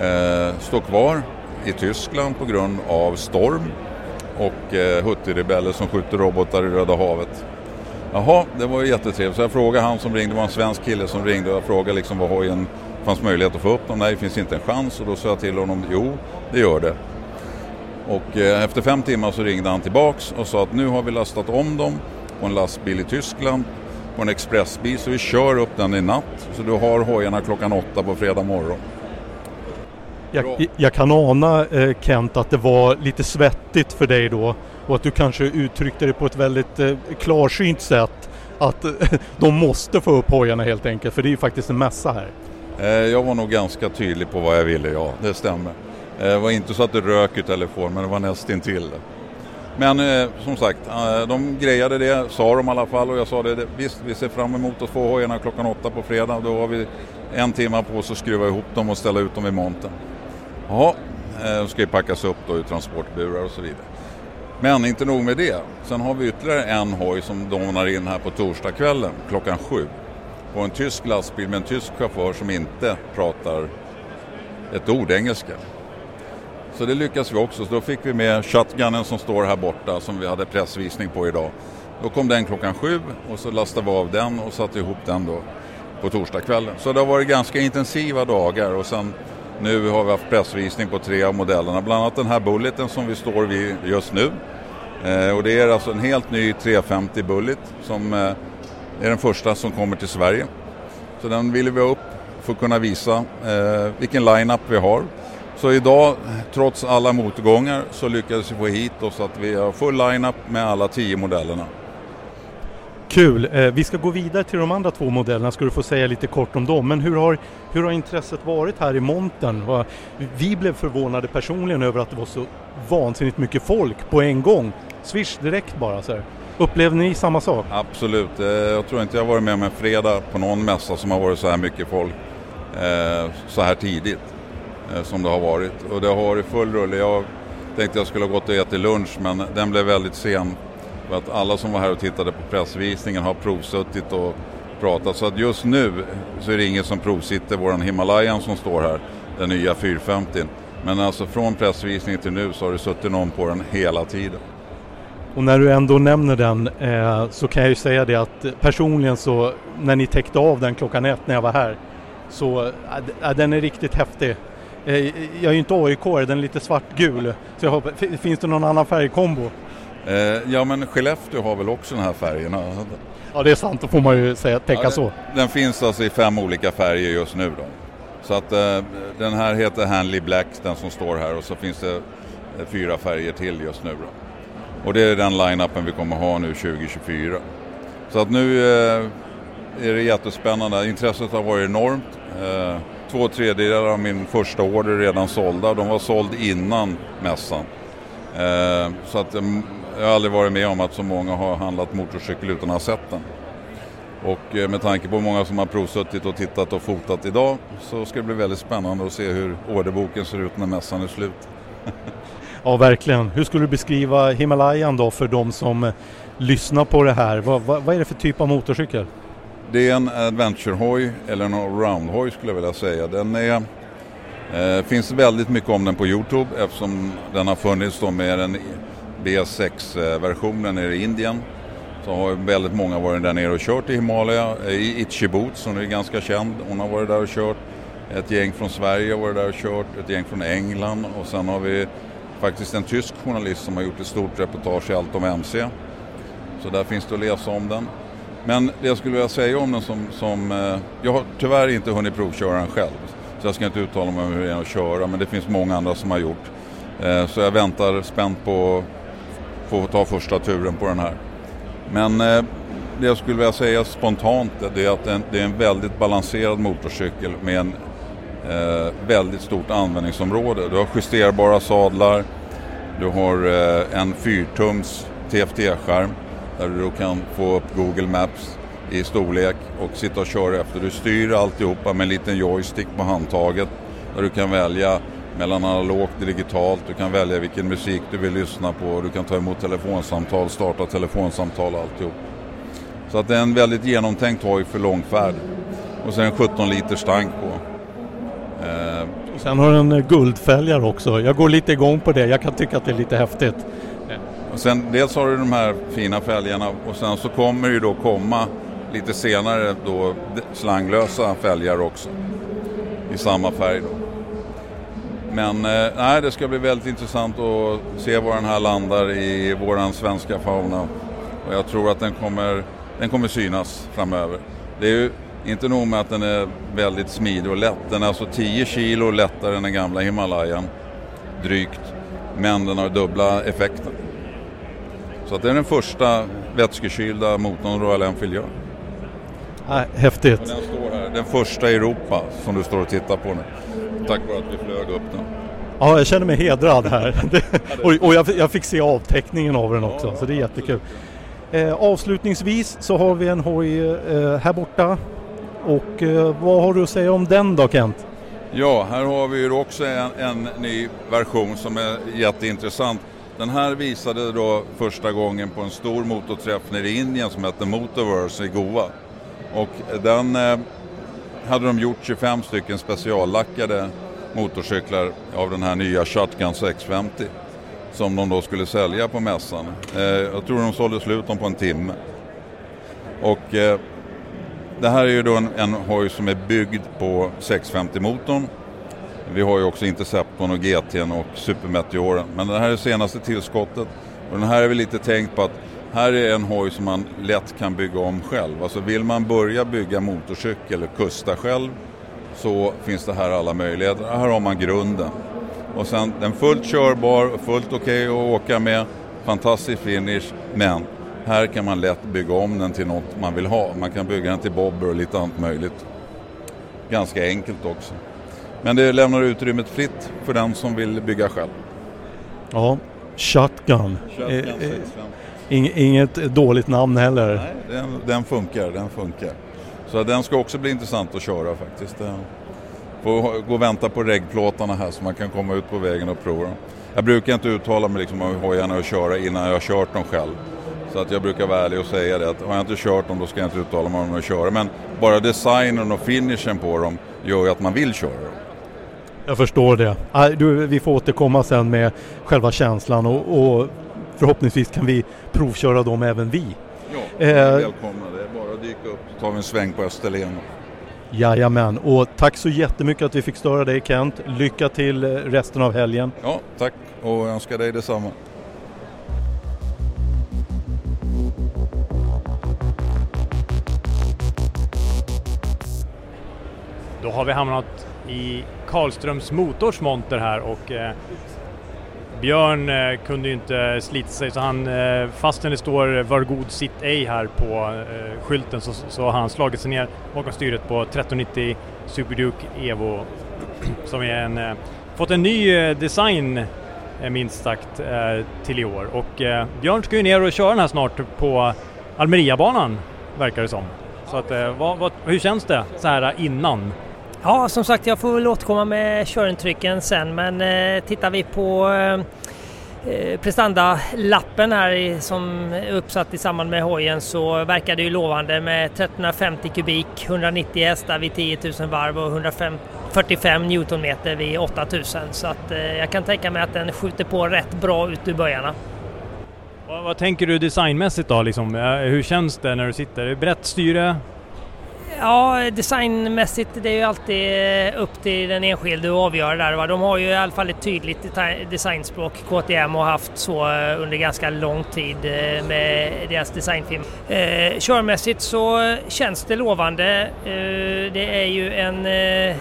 Speaker 17: eh, står kvar i Tyskland på grund av storm och eh, Huttirebeller som skjuter robotar i Röda havet. Jaha, det var ju jättetrevligt. Så jag frågade han som ringde, det var en svensk kille som ringde och jag frågade liksom vad hojen fanns möjlighet att få upp dem. Nej, det finns inte en chans och då sa jag till honom, jo det gör det. Och eh, efter fem timmar så ringde han tillbaks och sa att nu har vi lastat om dem på en lastbil i Tyskland på en expressbil så vi kör upp den i natt så du har hojarna klockan åtta på fredag morgon.
Speaker 3: Jag, jag kan ana eh, Kent att det var lite svettigt för dig då och att du kanske uttryckte det på ett väldigt eh, klarsynt sätt att eh, de måste få upp hojarna helt enkelt för det är ju faktiskt en mässa här.
Speaker 17: Eh, jag var nog ganska tydlig på vad jag ville, ja det stämmer. Eh, det var inte så att det rök i telefon men det var nästintill. Men eh, som sagt, eh, de grejade det, sa de i alla fall och jag sa det, visst vi ser fram emot att få hojarna klockan åtta på fredag. Då har vi en timme på oss att skruva ihop dem och ställa ut dem i monten. Ja, de ska ju packas upp då i transportburar och så vidare. Men inte nog med det. Sen har vi ytterligare en hoj som donar in här på torsdagskvällen klockan sju. På en tysk lastbil med en tysk chaufför som inte pratar ett ord engelska. Så det lyckas vi också. Så då fick vi med shotgunen som står här borta som vi hade pressvisning på idag. Då kom den klockan sju och så lastade vi av den och satte ihop den då på torsdagskvällen. Så det har varit ganska intensiva dagar och sen nu har vi haft pressvisning på tre av modellerna, bland annat den här Bulleten som vi står vid just nu. Eh, och det är alltså en helt ny 350 Bullet som eh, är den första som kommer till Sverige. Så den ville vi ha upp för att kunna visa eh, vilken line-up vi har. Så idag, trots alla motgångar, så lyckades vi få hit oss att vi har full line-up med alla tio modellerna.
Speaker 3: Kul! Eh, vi ska gå vidare till de andra två modellerna, ska du få säga lite kort om dem. Men hur har, hur har intresset varit här i montern? Vi blev förvånade personligen över att det var så vansinnigt mycket folk på en gång. Swish direkt bara så här. Upplevde ni samma sak?
Speaker 17: Absolut, Eh, jag tror inte jag varit med om en fredag på någon mässa som har varit så här mycket folk eh, så här tidigt Eh, som det har varit. Och det har varit full rulle. Jag, Tänkte jag skulle ha gått och ätit lunch men den blev väldigt sen. För att alla som var här och tittade på pressvisningen har provsuttit och pratat. Så att just nu så är det ingen som provsitter våran Himalayan som står här, den nya 450. Men alltså från pressvisningen till nu så har det suttit någon på den hela tiden.
Speaker 3: Och när du ändå nämner den eh, så kan jag ju säga det att personligen så när ni täckte av den klockan ett när jag var här så äh, den är riktigt häftig. Eh, jag är ju inte aik den är lite svartgul. Så jag hoppas, finns det någon annan färgkombo?
Speaker 17: Eh, ja men Skellefteå har väl också den här färgerna?
Speaker 3: Ja det är sant, då får man ju säga, tänka
Speaker 17: ja,
Speaker 3: så.
Speaker 17: Den finns alltså i fem olika färger just nu då. Så att eh, den här heter Hanley Black, den som står här och så finns det fyra färger till just nu då. Och det är den line-upen vi kommer ha nu 2024. Så att nu är det jättespännande. Intresset har varit enormt. Två tredjedelar av min första order är redan sålda. De var såld innan mässan. Eh, så att mm, jag har aldrig varit med om att så många har handlat motorcykel utan att ha sett den. Och eh, med tanke på hur många som har provsuttit och tittat och fotat idag så ska det bli väldigt spännande att se hur orderboken ser ut när mässan är slut.
Speaker 3: Ja, verkligen. Hur skulle du beskriva Himalayan då för de som eh, lyssnar på det här? Vad, vad, vad är det för typ av motorcykel?
Speaker 17: Det är en adventurehoj eller en allroundhoj skulle jag vilja säga. Den är, eh, finns väldigt mycket om den på Youtube eftersom den har funnits då med den B6-versionen nere i Indien. Så har väldigt många varit där nere och kört i Himalaya. Eh, I Itchy som är ganska känd, hon har varit där och kört. Ett gäng från Sverige har varit där och kört, ett gäng från England och sen har vi faktiskt en tysk journalist som har gjort ett stort reportage i allt om MC. Så där finns det att läsa om den. Men det jag skulle vilja säga om den som, som eh, jag har tyvärr inte hunnit provköra den själv. Så jag ska inte uttala mig om hur det är att köra men det finns många andra som har gjort. Eh, så jag väntar spänt på att få ta första turen på den här. Men eh, det jag skulle vilja säga spontant det är att det är en väldigt balanserad motorcykel med en eh, väldigt stort användningsområde. Du har justerbara sadlar, du har eh, en 4-tums TFT-skärm där du då kan få upp Google Maps i storlek och sitta och köra efter. Du styr alltihopa med en liten joystick på handtaget där du kan välja mellan analogt och digitalt. Du kan välja vilken musik du vill lyssna på. Du kan ta emot telefonsamtal, starta telefonsamtal och alltihop. Så att det är en väldigt genomtänkt hoj för långfärd. Och sen 17 liters tank på.
Speaker 3: Eh, sen har den guldfälgar också. Jag går lite igång på det. Jag kan tycka att det är lite häftigt.
Speaker 17: Och sen, dels har du de här fina fälgarna och sen så kommer det ju då komma lite senare då slanglösa fälgar också. I samma färg då. Men eh, nej, det ska bli väldigt intressant att se var den här landar i våran svenska fauna. Och jag tror att den kommer, den kommer synas framöver. Det är ju inte nog med att den är väldigt smidig och lätt. Den är alltså 10 kilo lättare än den gamla Himalayan. Drygt. Men den har dubbla effekten. Så det är den första vätskekylda motorn Royal Enfield gör.
Speaker 3: Ah, häftigt.
Speaker 17: Och den står här, den första i Europa som du står och tittar på nu. Tack vare att vi flög upp den.
Speaker 3: Ja, jag känner mig hedrad här. och, och jag, jag, fick se avteckningen av den också, ja, så det är jättekul. Eh, avslutningsvis så har vi en hoj eh, här borta. Och eh, vad har du att säga om den då Kent?
Speaker 17: Ja, här har vi ju också en, en ny version som är jätteintressant. Den här visade då första gången på en stor motorträff nere i Indien som hette Motorverse i Goa. Och den eh, hade de gjort 25 stycken speciallackade motorcyklar av den här nya Shotgun 650 som de då skulle sälja på mässan. Eh, jag tror de sålde slut dem på en timme. Och eh, det här är ju då en, en hoj som är byggd på 650-motorn. Vi har ju också Interceptorn och GT'n och Supermeteoren. Men det här är det senaste tillskottet. Och den här är väl lite tänkt på att här är en hoj som man lätt kan bygga om själv. Alltså vill man börja bygga motorcykel eller kusta själv så finns det här alla möjligheter. Här har man grunden. Och sen den fullt körbar, fullt okej okay att åka med, fantastisk finish, men här kan man lätt bygga om den till något man vill ha. Man kan bygga den till bobber och lite annat möjligt. Ganska enkelt också. Men det lämnar utrymmet fritt för den som vill bygga själv.
Speaker 3: Ja, Shotgun.
Speaker 17: Shotgun
Speaker 3: eh, eh, inget dåligt namn heller.
Speaker 17: Nej, den, den, funkar, den funkar. Så den ska också bli intressant att köra faktiskt. Får gå och vänta på reggplåtarna här så man kan komma ut på vägen och prova dem. jag brukar inte uttala mig liksom om hojarna att köra innan jag har kört dem själv. Så att jag brukar vara ärlig och säga det att har jag inte kört dem då ska jag inte uttala mig om att köra. Men bara designen och finishen på dem gör ju att man vill köra dem.
Speaker 3: Jag förstår det. Du, vi får återkomma sen med själva känslan och, och förhoppningsvis kan vi provköra dem även vi.
Speaker 17: Ja,
Speaker 3: Eh,
Speaker 17: välkomna. Det är bara att dyka upp så tar vi en sväng på Österlen.
Speaker 3: Jajamän, och tack så jättemycket att vi fick störa dig Kent. Lycka till eh, resten av helgen.
Speaker 17: Ja, tack och jag önskar dig detsamma.
Speaker 2: Då har vi hamnat i Karlströms Motors monter här och eh, Björn eh, kunde ju inte slita sig så han, eh, fastän det står Var god sitt ej här på eh, skylten så, så har han slagit sig ner bakom styret på 1390 Super Duke Evo som är en, eh, fått en ny eh, design eh, minst sagt eh, till i år och eh, Björn ska ju ner och köra den här snart på Almeriabanan verkar det som. Så att, eh, vad, vad, hur känns det så här innan?
Speaker 7: Ja, som sagt, jag får väl återkomma med körintrycken sen, men eh, tittar vi på eh, eh, prestandalappen här i, som är uppsatt i samband med hojen så verkar det ju lovande med 1350 kubik, 190 hästar vid 10 000 varv och 145 newtonmeter vid 8000 så att eh, jag kan tänka mig att den skjuter på rätt bra ut ur böjarna.
Speaker 2: Vad, vad tänker du designmässigt då? Liksom? Eh, hur känns det när du sitter? Är det brett styre?
Speaker 7: Ja, designmässigt det är ju alltid eh, upp till den enskilde att avgöra där. Va? De har ju i alla fall ett tydligt designspråk, KTM, och haft så eh, under ganska lång tid eh, med deras designfilm. Eh, körmässigt så känns det lovande. Eh, det är ju en eh,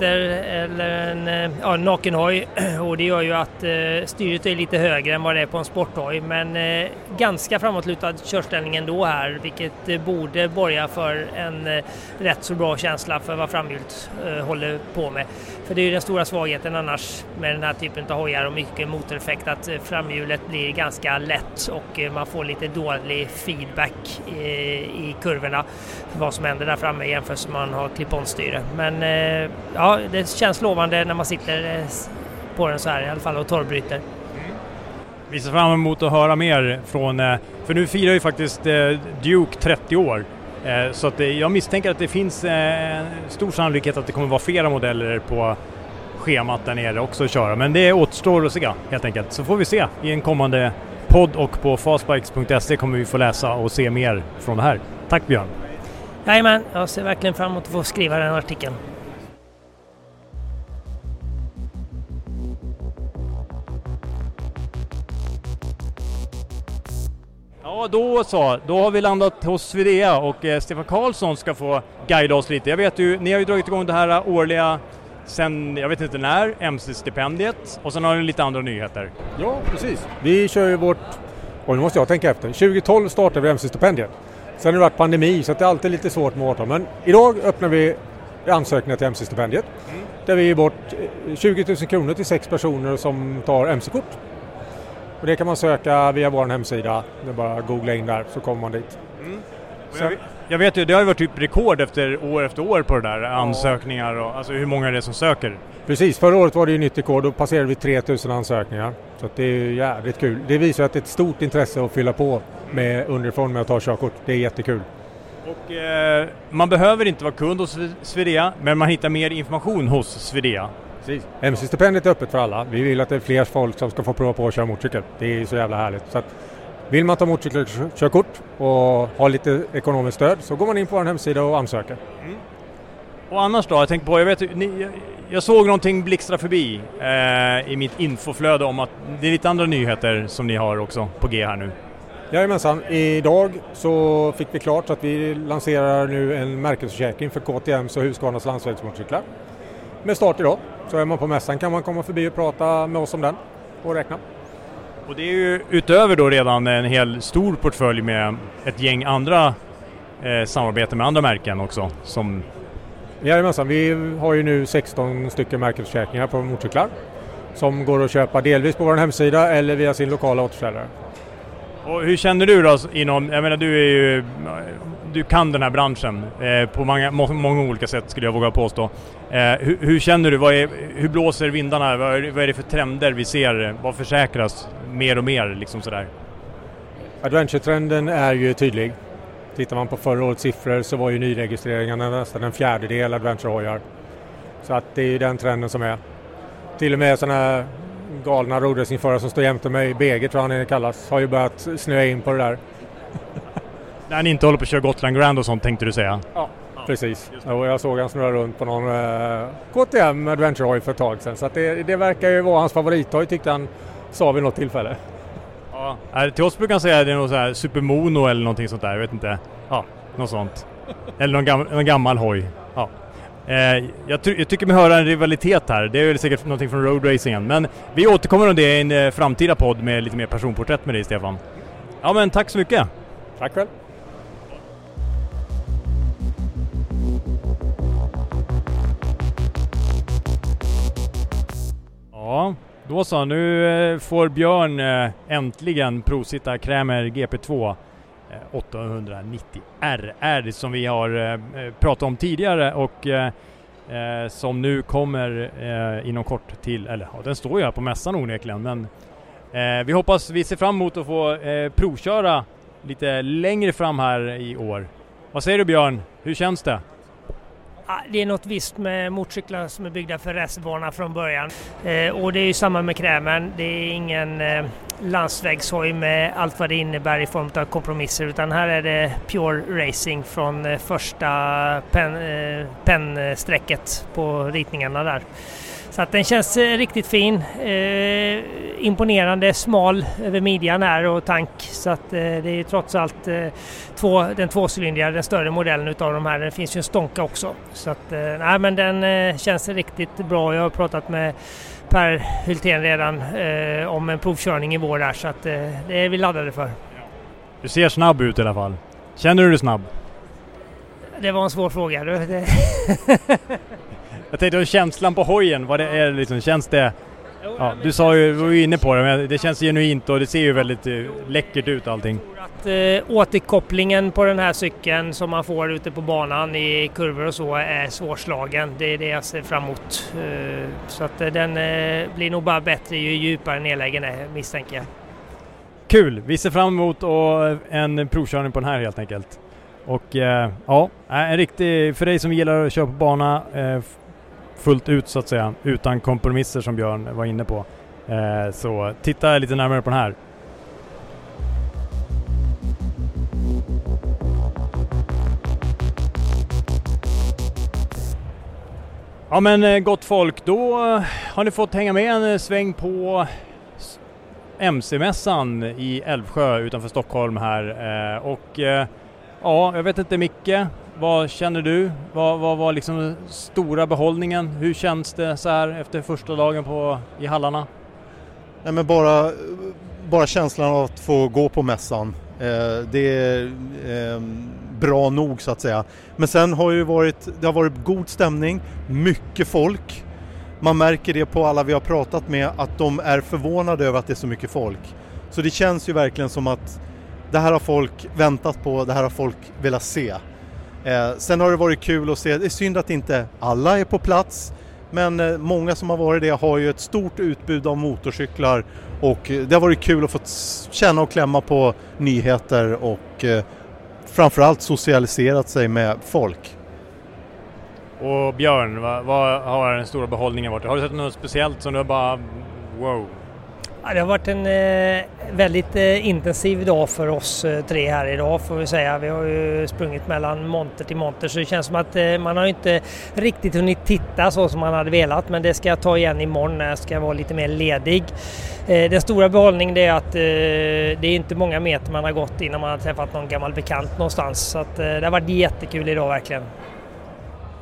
Speaker 7: eller en eh, ja, nakenhoj och det gör ju att eh, styret är lite högre än vad det är på en sporthoj men eh, ganska framåtlutad körställning ändå här vilket borde borga för en eh, rätt så bra känsla för vad framhjulet eh, håller på med. För det är ju den stora svagheten annars med den här typen av hojar och mycket motoreffekt att eh, framhjulet blir ganska lätt och eh, man får lite dålig feedback i, i kurvorna för vad som händer där framme jämfört med om man har clip-on-styre. Men eh, ja, det känns lovande när man sitter eh, på den så här i alla fall och torrbryter. Mm.
Speaker 2: Vi ser fram emot att höra mer från, eh, för nu firar ju faktiskt eh, Duke 30 år. Eh, så att jag misstänker att det finns eh, stor sannolikhet att det kommer vara flera modeller på schemat där nere också att köra. Men det återstår att se helt enkelt. Så får vi se i en kommande podd och på fastbikes.se kommer vi få läsa och se mer från det här. Tack Björn!
Speaker 7: Jajamän, jag ser verkligen fram emot att få skriva den artikeln.
Speaker 2: Ja, då så. Då har vi landat hos Svidea och eh, Stefan Karlsson ska få guida oss lite. Jag vet ju, ni har ju dragit igång det här årliga sen, jag vet inte när, MC-stipendiet och sen har ni lite andra nyheter.
Speaker 18: Ja, precis. Vi kör ju vårt... Oj, nu måste jag tänka efter. 2012 startade vi MC-stipendiet. Sen har det varit pandemi så det är alltid lite svårt med årtal. Men idag öppnar vi ansökningar till MC-stipendiet. Där vi ger bort eh, 20 000 kronor till sex personer som tar MC-kort. Och det kan man söka via vår hemsida. Det är bara att googla in där så kommer man dit.
Speaker 2: Och Jag, vet- jag vet ju, det har ju varit typ rekord efter år efter år på det där, ansökningar och alltså hur många det är som söker.
Speaker 18: Precis, förra året var det ju nytt rekord. Då passerade vi 3000 ansökningar. Så det är ju jävligt kul. Det visar att det är ett stort intresse att fylla på med underifrån med att ta körkort. Det är jättekul.
Speaker 2: Och eh, man behöver inte vara kund hos Svidea, men man hittar mer information hos Svidea.
Speaker 18: Precis. MC-stipendiet är öppet för alla. Vi vill att det är fler folk som ska få prova på att köra motorcykel. Det är så jävla härligt. Så att vill man ta motorcykelkörkort och ha lite ekonomiskt stöd så går man in på vår hemsida och ansöker.
Speaker 2: Och annars då? Jag tänkte på, jag vet ni, jag, jag såg någonting blixtra förbi eh, i mitt infoflöde om att det är lite andra nyheter som ni har också på G här nu.
Speaker 18: Jajamensan, idag så fick vi klart att vi lanserar nu en märkesförsäkring för KTMs och Husqvarnas landsvägsmotorcyklar. Med start idag. Så är man på mässan kan man komma förbi och prata med oss om den och räkna.
Speaker 2: Och det är ju utöver då redan en hel stor portfölj med ett gäng andra eh, samarbeten med andra märken också. Som,
Speaker 18: Jajamensan, vi har ju nu 16 stycken märkesförsäkringar på motorcyklar som går att köpa delvis på vår hemsida eller via sin lokala återförsäljare.
Speaker 2: och hur känner du då inom, jag menar du är ju du kan den här branschen eh, på många, må, många olika sätt skulle jag våga påstå. Eh, hur, hur, känner du? Vad är, hur blåser vindarna? Vad är, vad är, det för trender vi ser? Vad försäkras mer och mer? Liksom sådär?
Speaker 18: Adventure-trenden är ju tydlig. Tittar man på förra årets siffror så var ju nyregistreringarna nästan en fjärdedel adventure-hojar. Så att det är ju den trenden som är. Till och med sådana här galna rodracinförare som står jämte mig, BG tror jag han kallas, har ju börjat snöa in på det där.
Speaker 2: När ni inte håller på att köra Gotland Grand och sånt tänkte du säga?
Speaker 18: Ja, precis. Och jag såg han snurra runt på någon eh, KTM Adventure Hoj för ett tag sedan. Så att det, det verkar ju vara hans favorithoj tyckte han sa vid något tillfälle.
Speaker 2: Ja, äh, till oss brukar han säga att det är något så här Supermono eller någonting sånt där, jag vet inte. Ja, något sånt. eller någon, gam någon gammal hoj. Ja. Eh, jag, ty jag, tycker mig höra en rivalitet här, det är väl säkert någonting från roadracingen. Men vi återkommer om det i en eh, framtida podd med lite mer personporträtt med dig Stefan. Ja men tack så mycket!
Speaker 18: Tack själv!
Speaker 2: Ja, då så. Nu eh, får Björn eh, äntligen provsitta Krämer GP2 890 RR som vi har eh, pratat om tidigare och som nu kommer inom kort till, eller ja, den står ju här på mässan onekligen men vi hoppas, vi ser fram emot att få provköra lite längre fram här i år. Vad säger du Björn? Hur känns det?
Speaker 7: Ah, det är något visst med motorcyklar som är byggda för racerbana från början. Eh, och det är ju samma med krämen. Det är ingen eh, landsvägshoj med allt vad det innebär i form av kompromisser utan här är det pure racing från eh, första pen, eh, på ritningarna där. Så att den känns eh, riktigt fin. Eh, imponerande smal över midjan här och tank. Så att eh, det är trots allt eh, två, den tvåcylindriga, den större modellen utav de här. Det finns ju en Stonka också. Så att, eh, nej, men den eh, känns riktigt bra. Jag har pratat med Per Hultén redan om en provkörning i vår där så att det är vi laddade för.
Speaker 2: Du ser snabb ut i alla fall. Känner du dig snabb?
Speaker 7: Det var en svår fråga.
Speaker 2: Jag tänkte känslan på hojen, vad det är liksom, känns det... Ja, du sa ju, var ju inne på det, men det känns genuint och det ser ju väldigt eh, läckert ut allting.
Speaker 7: Att, eh, återkopplingen på den här cykeln som man får ute på banan i kurvor och så är svårslagen. Det är det jag ser fram emot. Eh, så att eh, den eh, blir nog bara bättre ju djupare nedläggen är misstänker jag.
Speaker 2: Kul! Vi ser fram emot och en provkörning på den här helt enkelt. Och eh, ja, en riktig, för dig som gillar att köra på bana, fullt ut så att säga, utan kompromisser som Björn var inne på. Eh, så titta lite närmare på den här. Ja men eh, gott folk, då eh, har ni fått hänga med en sväng på MC-mässan i Älvsjö utanför Stockholm här. Och ja, jag vet inte Micke, vad känner du? Vad var liksom stora behållningen? Hur känns det så här efter första dagen på, i hallarna?
Speaker 3: Nej, men bara, bara känslan av att få gå på mässan. Eh, det är eh, bra nog så att säga. Men sen har ju varit, det har varit god stämning, mycket folk. Man märker det på alla vi har pratat med att de är förvånade över att det är så mycket folk. Så det känns ju verkligen som att det här har folk väntat på, det här har folk velat se. Eh, sen har det varit kul att se, det är synd att inte alla är på plats men eh, många som har varit det har ju ett stort utbud av motorcyklar och det har varit kul att få känna och klämma på nyheter och eh, framförallt socialiserat sig med folk.
Speaker 2: Och Björn, vad, vad, har den stora behållningen varit? Har du sett något speciellt som du bara wow?
Speaker 7: Ja, det har varit en eh, väldigt eh, intensiv dag för oss eh, tre här idag får vi säga. Vi har ju sprungit mellan monter till monter så det känns som att eh, man har inte riktigt hunnit titta så som man hade velat men det ska jag ta igen imorgon när jag ska vara lite mer ledig. Eh, den stora behållningen är att eh, det är inte många meter man har gått innan man har träffat någon gammal bekant någonstans så att, eh, det har varit jättekul idag verkligen.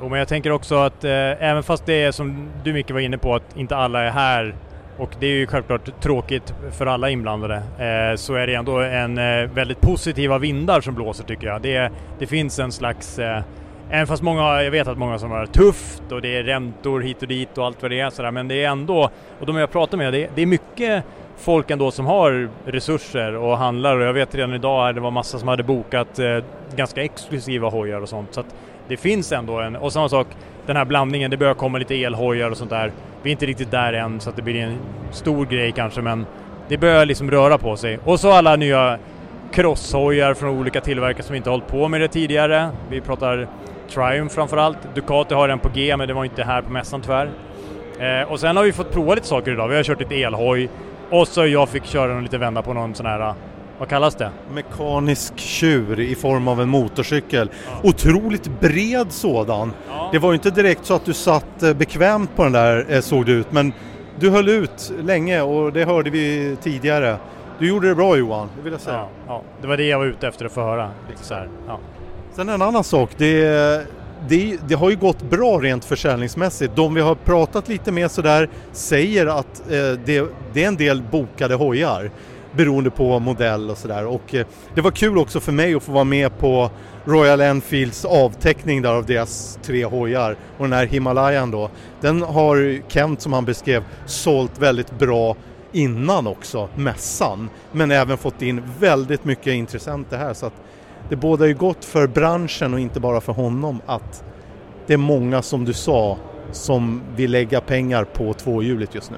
Speaker 2: Jo, men jag tänker också att eh, även fast det är som du mycket var inne på att inte alla är här och det är ju självklart tråkigt för alla inblandade. Eh, så är det ändå en eh, väldigt positiva vindar som blåser tycker jag. Det, det finns en slags, eh, även fast många, jag vet att många som har tufft och det är räntor hit och dit och allt vad det är sådär, men det är ändå, och de jag pratar med, det, det är mycket folk ändå som har resurser och handlar och jag vet redan idag att det var massa som hade bokat eh, ganska exklusiva hojar och sånt. Så att det finns ändå en, och samma sak, den här blandningen, det börjar komma lite elhojar och sånt där. Vi är inte riktigt där än så att det blir en stor grej kanske men det börjar liksom röra på sig. Och så alla nya crosshojar från olika tillverkare som inte hållit på med det tidigare. Vi pratar Triumph framförallt. Ducati har en på G men det var inte här på mässan tyvärr. Eh, och sen har vi fått prova lite saker idag. Vi har kört lite elhoj och så jag fick köra en liten vända på någon sån här, vad kallas det?
Speaker 3: Mekanisk tjur i form av en motorcykel. Ja. Otroligt bred sådan. Ja. Det var ju inte direkt så att du satt eh, bekvämt på den där eh, såg det ut men du höll ut länge och det hörde vi tidigare. Du gjorde det bra Johan, det vill jag säga.
Speaker 2: Ja, ja. det var det jag var ute efter att få höra. Så här. Ja.
Speaker 3: Sen en annan sak, det, det, det, har ju gått bra rent försäljningsmässigt. De vi har pratat lite med sådär säger att eh, det, det, är en del bokade hojar beroende på modell och sådär. Och eh, det var kul också för mig att få vara med på Royal Enfields avteckning där av deras tre hojar. Och den här Himalayan då, den har Kent som han beskrev sålt väldigt bra innan också, mässan. Men även fått in väldigt mycket intressenter här så att det båda ju gott för branschen och inte bara för honom att det är många som du sa som vill lägga pengar på tvåhjuligt just nu.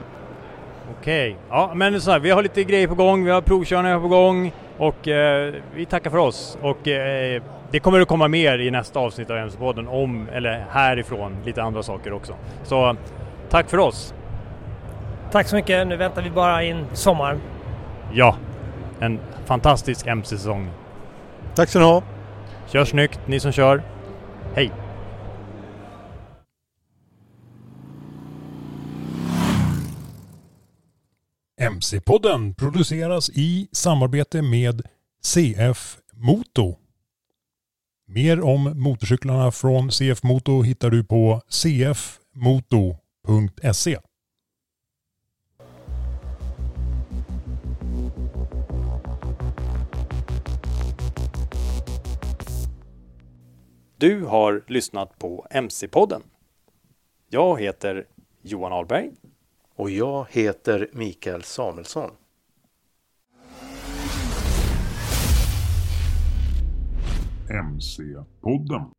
Speaker 2: Okej, ja men så här, vi har lite grejer på gång, vi har provkörningar på gång och eh, vi tackar för oss och eh, det kommer att komma mer i nästa avsnitt av MC-podden om, eller härifrån, lite andra saker också. Så tack för oss!
Speaker 7: Tack så mycket, nu väntar vi bara in sommaren.
Speaker 2: Ja, en fantastisk MC-säsong.
Speaker 3: Tack ska ni ha!
Speaker 2: Kör snyggt, ni som kör. Hej!
Speaker 4: MC-podden produceras i samarbete med CF Moto. Mer om motorcyklarna från CF Moto hittar du på cfmoto.se.
Speaker 2: Du har lyssnat på MC-podden. Jag heter Johan Ahlberg.
Speaker 13: Och jag heter Mikael Samuelsson.
Speaker 4: MC-podden.